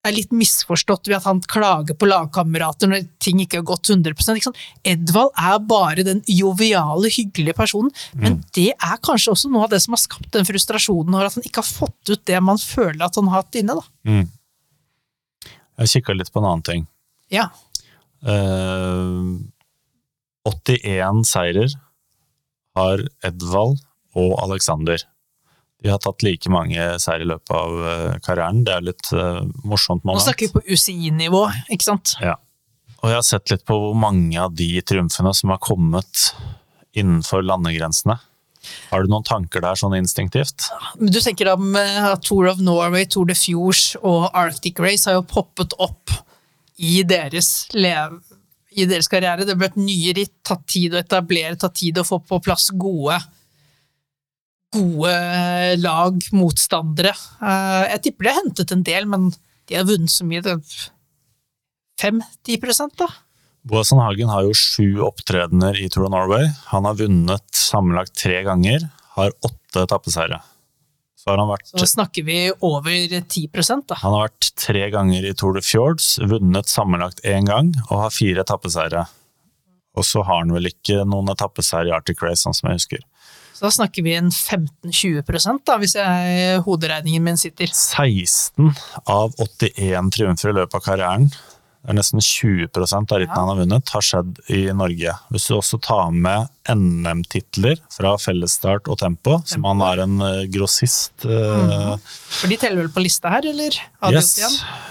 er litt misforstått ved at han klager på lagkamerater når ting ikke har gått 100 ikke? Edvald er bare den joviale, hyggelige personen, men det er kanskje også noe av det som har skapt den frustrasjonen over at han ikke har fått ut det man føler at han har hatt inne. Da. Jeg kikka litt på en annen ting. Ja. Eh, 81 seirer har Edvald og Alexander. De har tatt like mange seier i løpet av eh, karrieren. Det er litt eh, morsomt Nå snakker vi på UCI-nivå, ikke sant? Ja. Og jeg har sett litt på hvor mange av de triumfene som har kommet innenfor landegrensene. Har du noen tanker der sånn instinktivt? Du tenker da med Tour of Norway, Tour de Fjords og Arctic Race har jo poppet opp i deres, i deres karriere. Det ble et nye ritt, tatt tid å etablere, tatt tid å få på plass gode gode lag, motstandere. Eh, Jeg tipper de har hentet en del, men de har vunnet så mye. 5-10 da? Boasson Hagen har jo sju opptredener i Tour of Norway. Han har vunnet sammenlagt tre ganger, har åtte etappeseiere. Så har han vært Så snakker vi over 10 da. Han har vært tre ganger i Tour de Fjords, vunnet sammenlagt én gang og har fire etappeseiere. Og så har han vel ikke noen etappeseier i Arctic Race, sånn som jeg husker. Så da snakker vi en 15-20 da, hvis jeg, hoderegningen min sitter. 16 av 81 triumfer i løpet av karrieren, er nesten 20 av rittene han har vunnet, har skjedd i Norge. Hvis du også tar med NM-titler fra fellesstart og tempo, som han er en eh, grossist eh, For de teller vel på lista her, eller? Yes.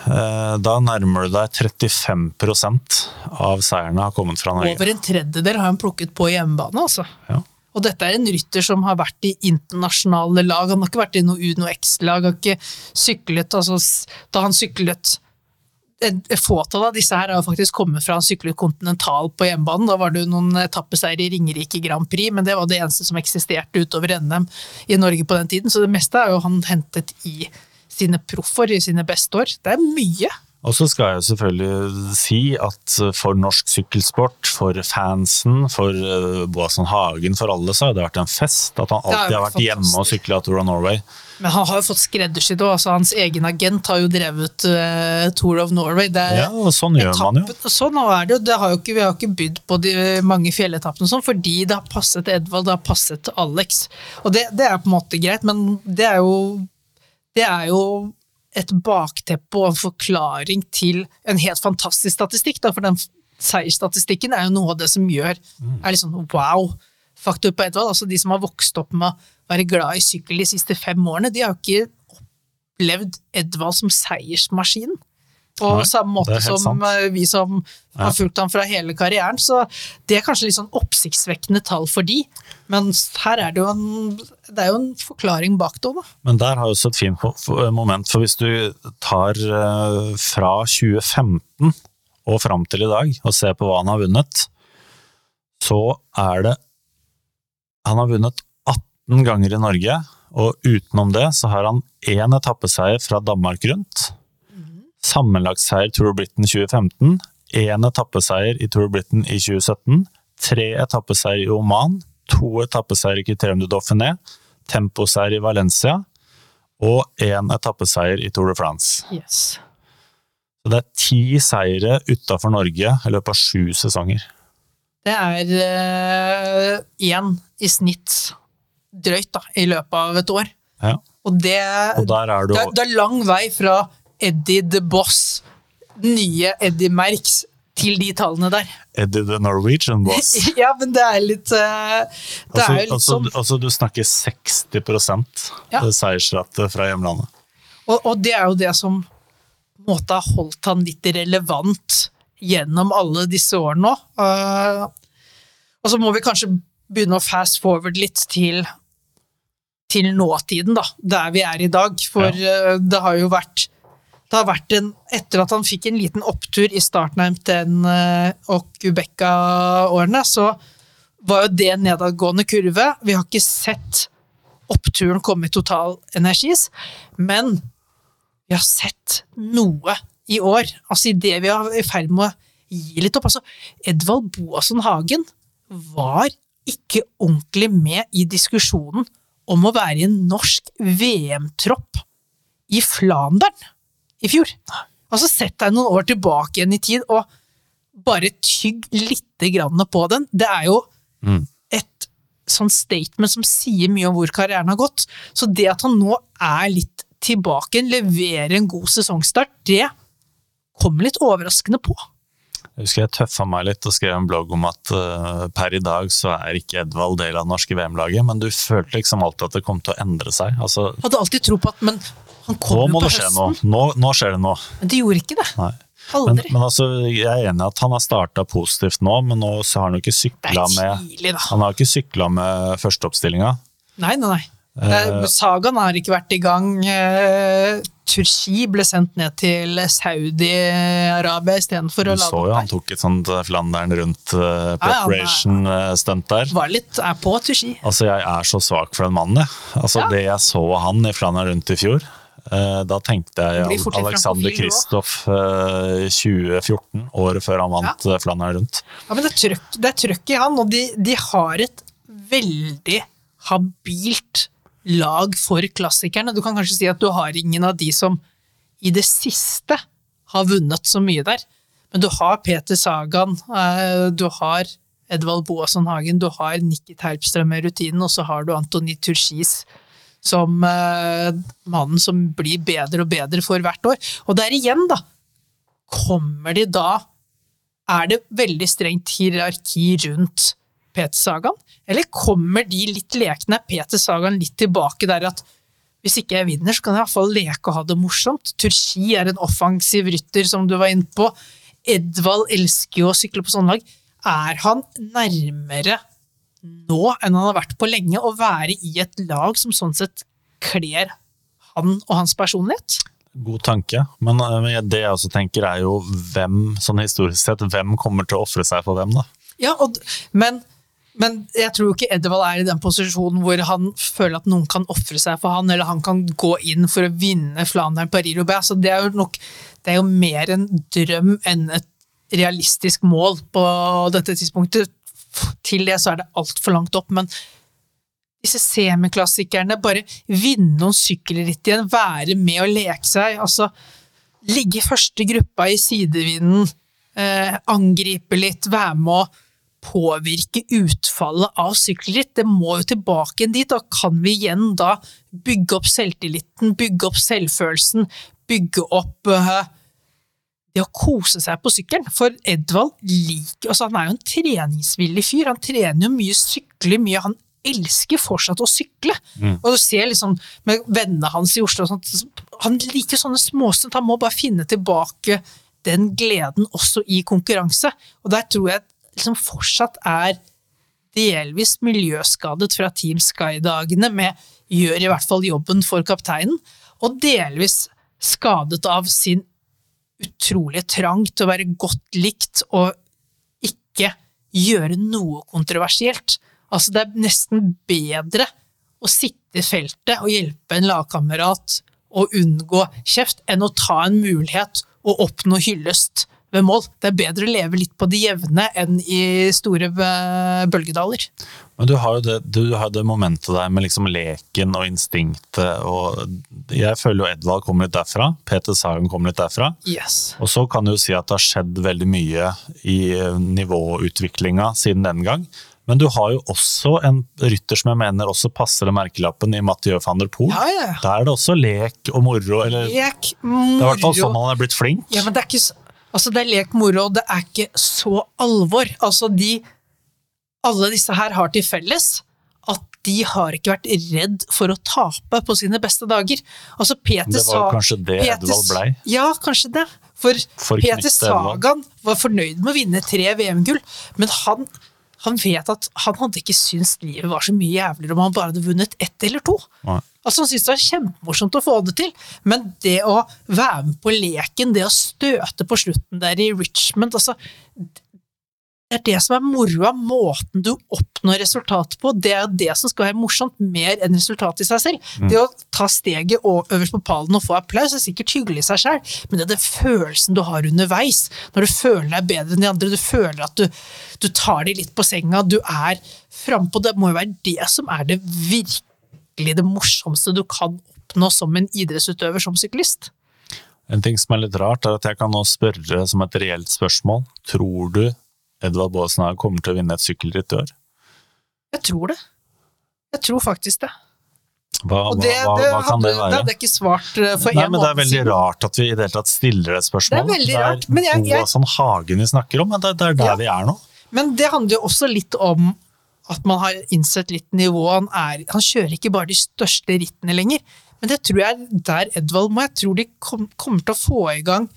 Eh, Da nærmer du deg 35% av seierne har kommet fra Norge. Over en tredjedel har han plukket på hjemmebane, altså. Ja. Og dette er en rytter som har vært i internasjonale lag, han har ikke vært i noe Uno X-lag, har ikke syklet altså, Da han syklet et fåtall av disse her har faktisk kommet fra han syklet kontinental på hjemmebanen. Da var det jo noen etappeseier i Ringerike Grand Prix, men det var det eneste som eksisterte utover NM i Norge på den tiden. Så det meste er jo han hentet i sine proffår, i sine beste år. Det er mye. Og så skal jeg selvfølgelig si at for norsk sykkelsport, for fansen, for uh, Boasson Hagen, for alle, så har det vært en fest at han alltid har vært hjemme og sykla Tour of Norway. Men han har jo fått skreddersydd òg. Altså, hans egen agent har jo drevet uh, Tour of Norway. Er Ja, og sånn gjør man jo. Sånn er det jo. Det har jo ikke, vi har ikke bydd på de mange fjelletappene sånn, fordi det har passet Edvald, det har passet Alex. Og det, det er på en måte greit, men det er jo det er jo et bakteppe og en forklaring til en helt fantastisk statistikk. Da, for den seiersstatistikken er jo noe av det som gjør er litt sånn wow-faktor på Edvald. Altså de som har vokst opp med være glad i sykkel de siste fem årene, de har jo ikke opplevd Edvald som seiersmaskin. På samme måte som sant. eh, vi som har fulgt ham fra hele karrieren. Så det er kanskje litt sånn oppsiktsvekkende tall for de, men her er det jo en, det er jo en forklaring bak det òg, da. Men der har jeg også et fint moment, for hvis du tar eh, fra 2015 og fram til i dag, og ser på hva han har vunnet, så er det Han har vunnet 18 ganger i Norge, og utenom det så har han én etappeseier fra Danmark rundt. Sammenlagtseier Tour Britain 2015, én etappeseier i Tour Britain i 2017, tre etappeseier i Oman, to etappeseier i Criterium du Dauphiné, temposeier i Valencia og én etappeseier i Tour de France. Yes. Så det er ti seire utafor Norge i løpet av sju sesonger. Det er én i snitt drøyt da, i løpet av et år. Ja. Og det, Og der er du det, det er lang vei fra Eddie the Boss, nye Eddie Merckx, til de tallene der. Eddie the Norwegian boss. Ja, men det er litt eh, Det Altså, er jo litt altså, sånn altså du snakker 60 Ja. seiersrate fra hjemlandet. Og, og det er jo det som på en måte har holdt han litt relevant gjennom alle disse årene nå. Uh, og så må vi kanskje begynne å fast forward litt til, til nåtiden, da, der vi er i dag. For ja. uh, det har jo vært det har vært en, Etter at han fikk en liten opptur i starten av MTN uh, og Ubekka-årene, så var jo det en nedadgående kurve. Vi har ikke sett oppturen komme i Total Energis, men vi har sett noe i år. Altså i det vi er i ferd med å gi litt opp. Altså, Edvald Boasson Hagen var ikke ordentlig med i diskusjonen om å være i en norsk VM-tropp i Flandern i fjor. Altså, sett deg noen år tilbake igjen i tid, og bare tygg lite grann på den. Det er jo mm. et sånn statement som sier mye om hvor karrieren har gått. Så det at han nå er litt tilbake, leverer en god sesongstart, det kommer litt overraskende på. Jeg husker jeg tøffa meg litt og skrev en blogg om at uh, per i dag så er ikke Edvald del av det norske VM-laget, men du følte liksom alltid at det kom til å endre seg. Altså, Hadde alltid tro på at Men han kom jo på høsten. Nå. Nå, nå skjer det noe. Men det gjorde ikke det. Nei. Men, men altså, jeg er enig i at han har starta positivt nå, men nå har han jo ikke sykla med Han har ikke sykla med førsteoppstillinga. Nei, nei, nei. Uh, Sagaen har ikke vært i gang. Uh, Turki ble sendt ned til Saudi-Arabia istedenfor å lade opp der. Jo, han tok et sånt Flandern rundt uh, preparation-stunt der. Var litt er på Turki. Altså, jeg er så svak for den mannen, jeg. Altså, ja. Det jeg så han i Flandern rundt i fjor da tenkte jeg Alexander Kristoff 2014, året før han vant ja. Flandern rundt. Ja, men Det er trøkk i han, og de, de har et veldig habilt lag for klassikerne. Du kan kanskje si at du har ingen av de som i det siste har vunnet så mye der. Men du har Peter Sagan, eh, du har Edvald Boasson Hagen, du har Nikki Terpstrøm med rutinen, og så har du Antoni Turchis som uh, mannen som blir bedre og bedre for hvert år. Og der igjen, da, kommer de da Er det veldig strengt hierarki rundt Peter Sagan? Eller kommer de litt lekne Peter Sagan litt tilbake der at hvis ikke jeg vinner, så kan jeg i hvert fall leke og ha det morsomt. Turki er en offensiv rytter, som du var inne på. Edvald elsker jo å sykle på sånne lag. Er han nærmere nå enn han har vært på lenge, å være i et lag som sånn sett kler han og hans personlighet? God tanke, men eh, det jeg også tenker er jo hvem, sånn historisk sett, hvem kommer til å ofre seg for hvem, da? Ja, og, men men jeg tror ikke Edvald er i den posisjonen hvor han føler at noen kan ofre seg for han, eller han kan gå inn for å vinne Flandern Paris-Roubaix. Så det er jo det er jo mer en drøm enn et realistisk mål på dette tidspunktet. Til det så er det altfor langt opp, men disse semiklassikerne, bare vinne noen sykkelritt igjen, være med og leke seg, altså ligge i første gruppa i sidevinden, eh, angripe litt, være med å påvirke utfallet av sykkelritt. Det må jo tilbake dit. Da kan vi igjen da bygge opp selvtilliten, bygge opp selvfølelsen, bygge opp uh, det å kose seg på sykkelen. For Edvald liker altså Han er jo en treningsvillig fyr. Han trener jo mye, sykler mye. Han elsker fortsatt å sykle. Mm. Og du ser liksom med vennene hans i Oslo sånt, Han liker sånne småstunt. Han må bare finne tilbake den gleden også i konkurranse. Og der tror jeg liksom fortsatt er delvis miljøskadet fra Team Sky-dagene, med gjør i hvert fall jobben for kapteinen, og delvis skadet av sin utrolige trang til å være godt likt og ikke gjøre noe kontroversielt. Altså, det er nesten bedre å sitte i feltet og hjelpe en lagkamerat å unngå kjeft, enn å ta en mulighet og oppnå hyllest ved mål. Det er bedre å leve litt på det jevne enn i store eh, bølgedaler. Men du har jo det, du har det momentet der med liksom leken og instinktet. og Jeg føler jo Edvald kommer litt derfra. Peter Sagen kommer litt derfra. Yes. Og så kan du jo si at det har skjedd veldig mye i eh, nivåutviklinga siden den gang. Men du har jo også en rytter som jeg mener også passer den merkelappen i Mathieu van der Poel. Ja, ja. Der er det også lek og moro. Eller, lek, moro. Det er i hvert fall sånn han er blitt flink. Ja, men det er ikke Altså, det er lek moro, og det er ikke så alvor. Altså, de Alle disse her har til felles at de har ikke vært redd for å tape på sine beste dager. Altså, Peter det var kanskje det Peter, Edvald blei? Ja, kanskje det. For for Peter. Sagan var fornøyd med å vinne tre VM-gull, men han, han vet at han hadde ikke syntes livet var så mye jævligere om han bare hadde vunnet ett eller to. Nei. Altså Han syntes det var kjempemorsomt å få det til, men det å være med på leken, det å støte på slutten der i Richmond altså, Det er det som er moroa, måten du oppnår resultatet på. Det er jo det som skal være morsomt, mer enn resultatet i seg selv. Det å ta steget øverst på pallen og få applaus er sikkert hyggelig i seg selv, men det er den følelsen du har underveis, når du føler deg bedre enn de andre, du føler at du, du tar de litt på senga, du er frampå, det må jo være det som er det virkelig det morsomste du kan oppnå som en idrettsutøver som syklist. En ting som er litt rart, er at jeg kan nå spørre som et reelt spørsmål. Tror du Edvard Boasson kommer til å vinne et sykkelritt i år? Jeg tror det. Jeg tror faktisk det. Hva, hva, det, hva, det, hva kan det det være? hadde jeg ikke svart eh, for én en siden. Det er veldig siden. rart at vi i det hele tatt stiller et spørsmål. Det er veldig rart, men jeg- jeg- Boasson Hagen vi snakker om, men det, det er der Ja. vi er nå. Men det handler jo også litt om at man har innsett litt nivå. Han, han kjører ikke bare de største rittene lenger. Men det tror jeg er der Edvald må. Jeg tror de kom, kommer til å få i gang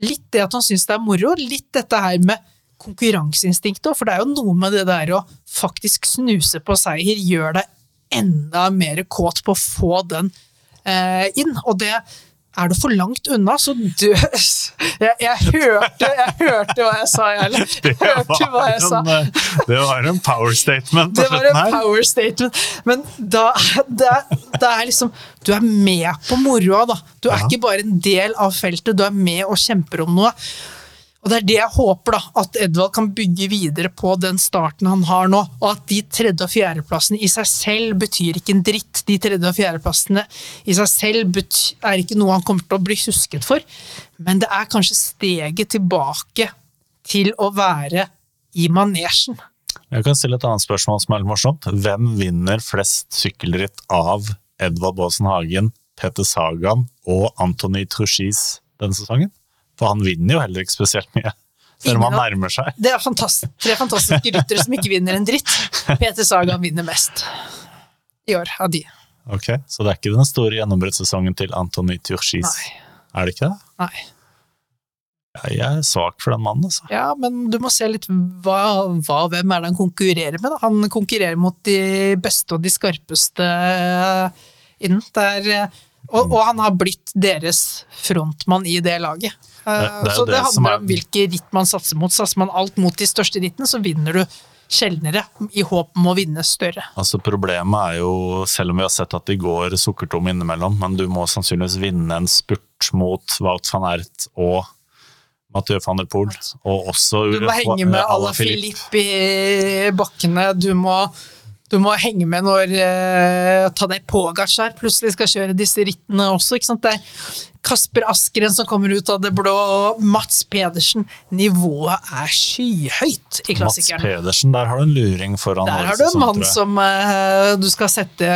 litt det at han syns det er moro, litt dette her med konkurranseinstinktet òg, for det er jo noe med det der å faktisk snuse på seier, gjør deg enda mer kåt på å få den eh, inn. Og det er du for langt unna, så dø jeg, jeg, hørte, jeg hørte hva jeg sa, jeg. Hørte hva jeg sa. en, eh, det var en power statement på Det var en power statement. Men da det det er liksom Du er med på moroa, da. Du er Ja. ikke bare en del av feltet, du er med og kjemper om noe. Og det er det jeg håper, da, at Edvald kan bygge videre på den starten han har nå. Og at de tredje- og fjerdeplassene i seg selv betyr ikke en dritt. De tredje- og fjerdeplassene i seg selv er ikke noe han kommer til å bli husket for. Men det er kanskje steget tilbake til å være i manesjen. Jeg kan stille et annet spørsmål som er litt morsomt. Hvem vinner flest sykkelritt av Edvard Baasen Hagen, Peter Sagan og Antony Truchis denne sesongen? For han vinner jo heller ikke spesielt mye, selv om han nærmer seg. Det er fantast tre fantastiske ryttere som ikke vinner en dritt. Peter Sagan vinner mest i år av de. Ok, Så det er ikke den store gjennombruddssesongen til Anthony Turchis? Nei. Er det ikke det? Nei. Ja, Jeg er svak for den mannen, altså. Ja, men du må se litt hva, hva hvem er det han konkurrerer med. Da. Han konkurrerer mot de beste og de skarpeste innen. Det er, eh, og, og han har blitt deres frontmann i det laget. Eh, Det- jo så det, det handler er- om hvilke ritt man satser mot. Satser man alt mot de største rittene, så vinner du sjeldnere, i håp om å vinne større. Altså Problemet er jo, selv om vi har sett at de går sukkertom innimellom, men du må sannsynligvis vinne en spurt mot Wout van Ert og Mathieu van der Poel, og også Du må henge med Ala Filip i bakkene. Du må, du må henge med når uh, Tadej Pogacar plutselig skal kjøre disse rittene også. Ikke sant? Det er Kasper Askeren som kommer ut av det blå, og Mats Pedersen. Nivået er skyhøyt i Mats. Pedersen, der har du en luring foran Der har du en mann som eh, du skal sette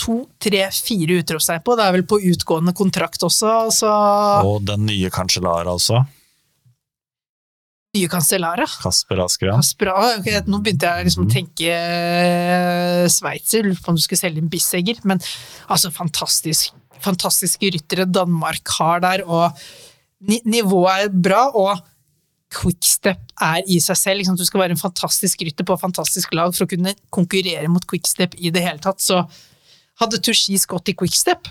to, tre, fire utropstegn på. Det er vel på utgående kontrakt også, så Og den nye kanskje Lara også, nye Cancellara. Kasper Askeren. Kasper, okay, nå begynte jeg liksom å tenke eh, sveitser, lurte på om du skulle selge en Bissegger, men altså fantastisk, fantastiske ryttere Danmark har der, og nivået er bra, og quickstep er i seg selv. Liksom, du skal være en fantastisk rytter på fantastisk lag for å kunne konkurrere mot quickstep i det hele tatt, så hadde Tushis gått i quickstep,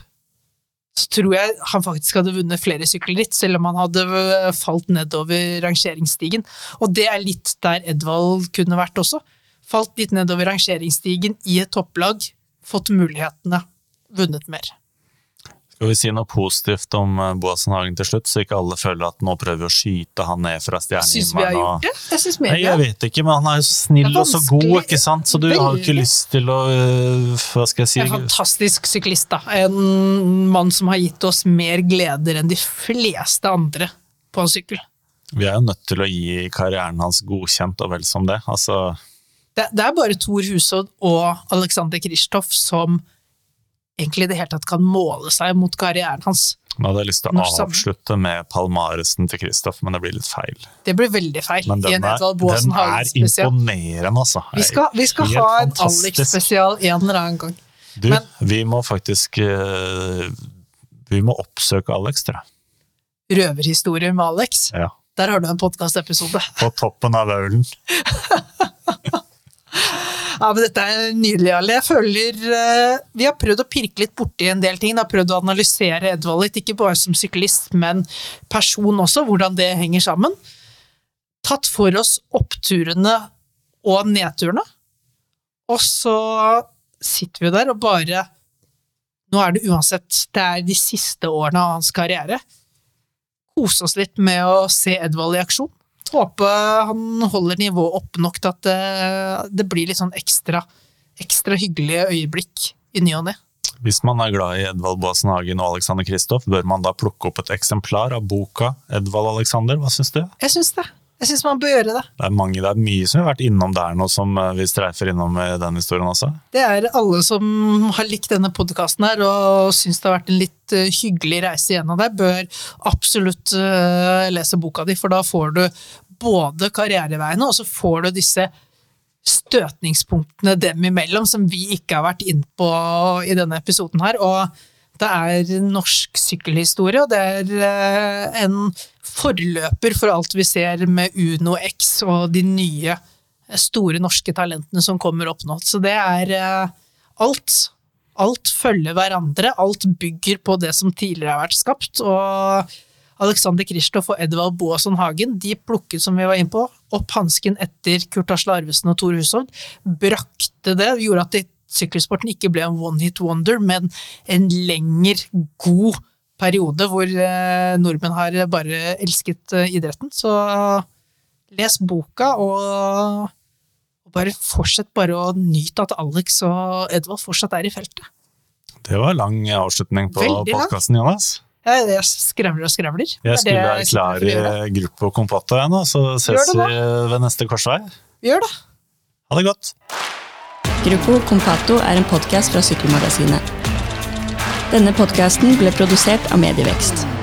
så tror jeg han faktisk hadde vunnet flere sykkelritt, selv om han hadde øh, falt nedover rangeringsstigen. Og det er litt der Edvald kunne vært også. Falt litt nedover rangeringsstigen i et topplag, fått mulighetene, vunnet mer. Skal vi si noe positivt om eh, Boasen Hagen til slutt, så ikke alle føler at nå prøver vi å skyte han ned fra stjernehimmelen? gjort det? Jeg syns Nei, jeg vet ikke, men han er jo så snill og så god, ikke sant? Så du har jo ikke lyst til å øh, Hva skal jeg si? En fantastisk syklist, da. En mann som har gitt oss mer gleder enn de fleste andre på en sykkel. Vi er jo nødt til å gi karrieren hans godkjent, og vel som det. Altså, Det, det er bare Thor Hushovd og Alexander Kristoff som egentlig i det hele tatt kan måle seg mot karrieren hans. nå hadde jeg lyst til å avslutte med palmaresen til Kristoff, men det blir litt feil. Det blir veldig feil. Men den er, den er imponerende, altså. Vi skal, vi skal ha en. Alex-spesial en eller annen gang. Du, Men- vi må faktisk øh, Vi må oppsøke Alex, tror jeg. røverhistorier med Alex. Ja. Der har du en podkastepisode. På toppen av aulen. Ja, men dette er nydelig, Ali. Jeg føler uh, Vi har prøvd å pirke litt borti en del ting. Vi har prøvd å analysere Edvald litt, ikke bare som syklist, men person også, hvordan det henger sammen. Tatt for oss oppturene og nedturene. Og så sitter vi der og bare Nå er det uansett Det er de siste årene av hans karriere. Kose oss litt med å se Edvald i aksjon. Håper han holder nivået oppe nok til at det, det blir litt sånn ekstra, ekstra hyggelige øyeblikk i ny og ne. Hvis man er glad i Edvald Boasen Hagen og Alexander Kristoff, bør man da plukke opp et eksemplar av boka Edvald Alexander? Hva syns du? Jeg syns det. Jeg syns man bør gjøre det. Det er, mange, det er mye som vi har vært innom der nå, som eh, vi streifer innom i den historien også. Det er alle som har likt denne podkasten her og syns det har vært en litt eh, hyggelig reise gjennom der, bør absolutt eh, lese boka di, for da får du både karriereveiene, og så får du disse støtningspunktene dem imellom, som vi ikke har vært inn på i denne episoden her. Og det er norsk sykkelhistorie, og det er en forløper for alt vi ser med Uno X og de nye store norske talentene som kommer opp nå. Så det er alt. Alt følger hverandre, alt bygger på det som tidligere har vært skapt. og Alexander Kristoff og Edvald Boasson Hagen de plukket som vi var inne på, opp hansken etter Kurt Asle Arvesen og Tor Hushovd. Brakte det, gjorde at sykkelsporten ikke ble en one hit wonder, men en lenger god periode hvor eh, nordmenn har bare elsket eh, idretten. Så les boka, og, og bare fortsett bare å nyte at Alex og Edvald fortsatt er i feltet. Det var lang avslutning på podkasten, Jonas. Jeg, jeg skrevler og skravler. Er Jeg skulle være klar i Gruppo Compotto jeg nå, så ses vi ved neste korsvei. Vi gjør det. Ha det godt! Gruppo Compato er en podkast fra Sykkelmagasinet. Denne podkasten ble produsert av Medievekst.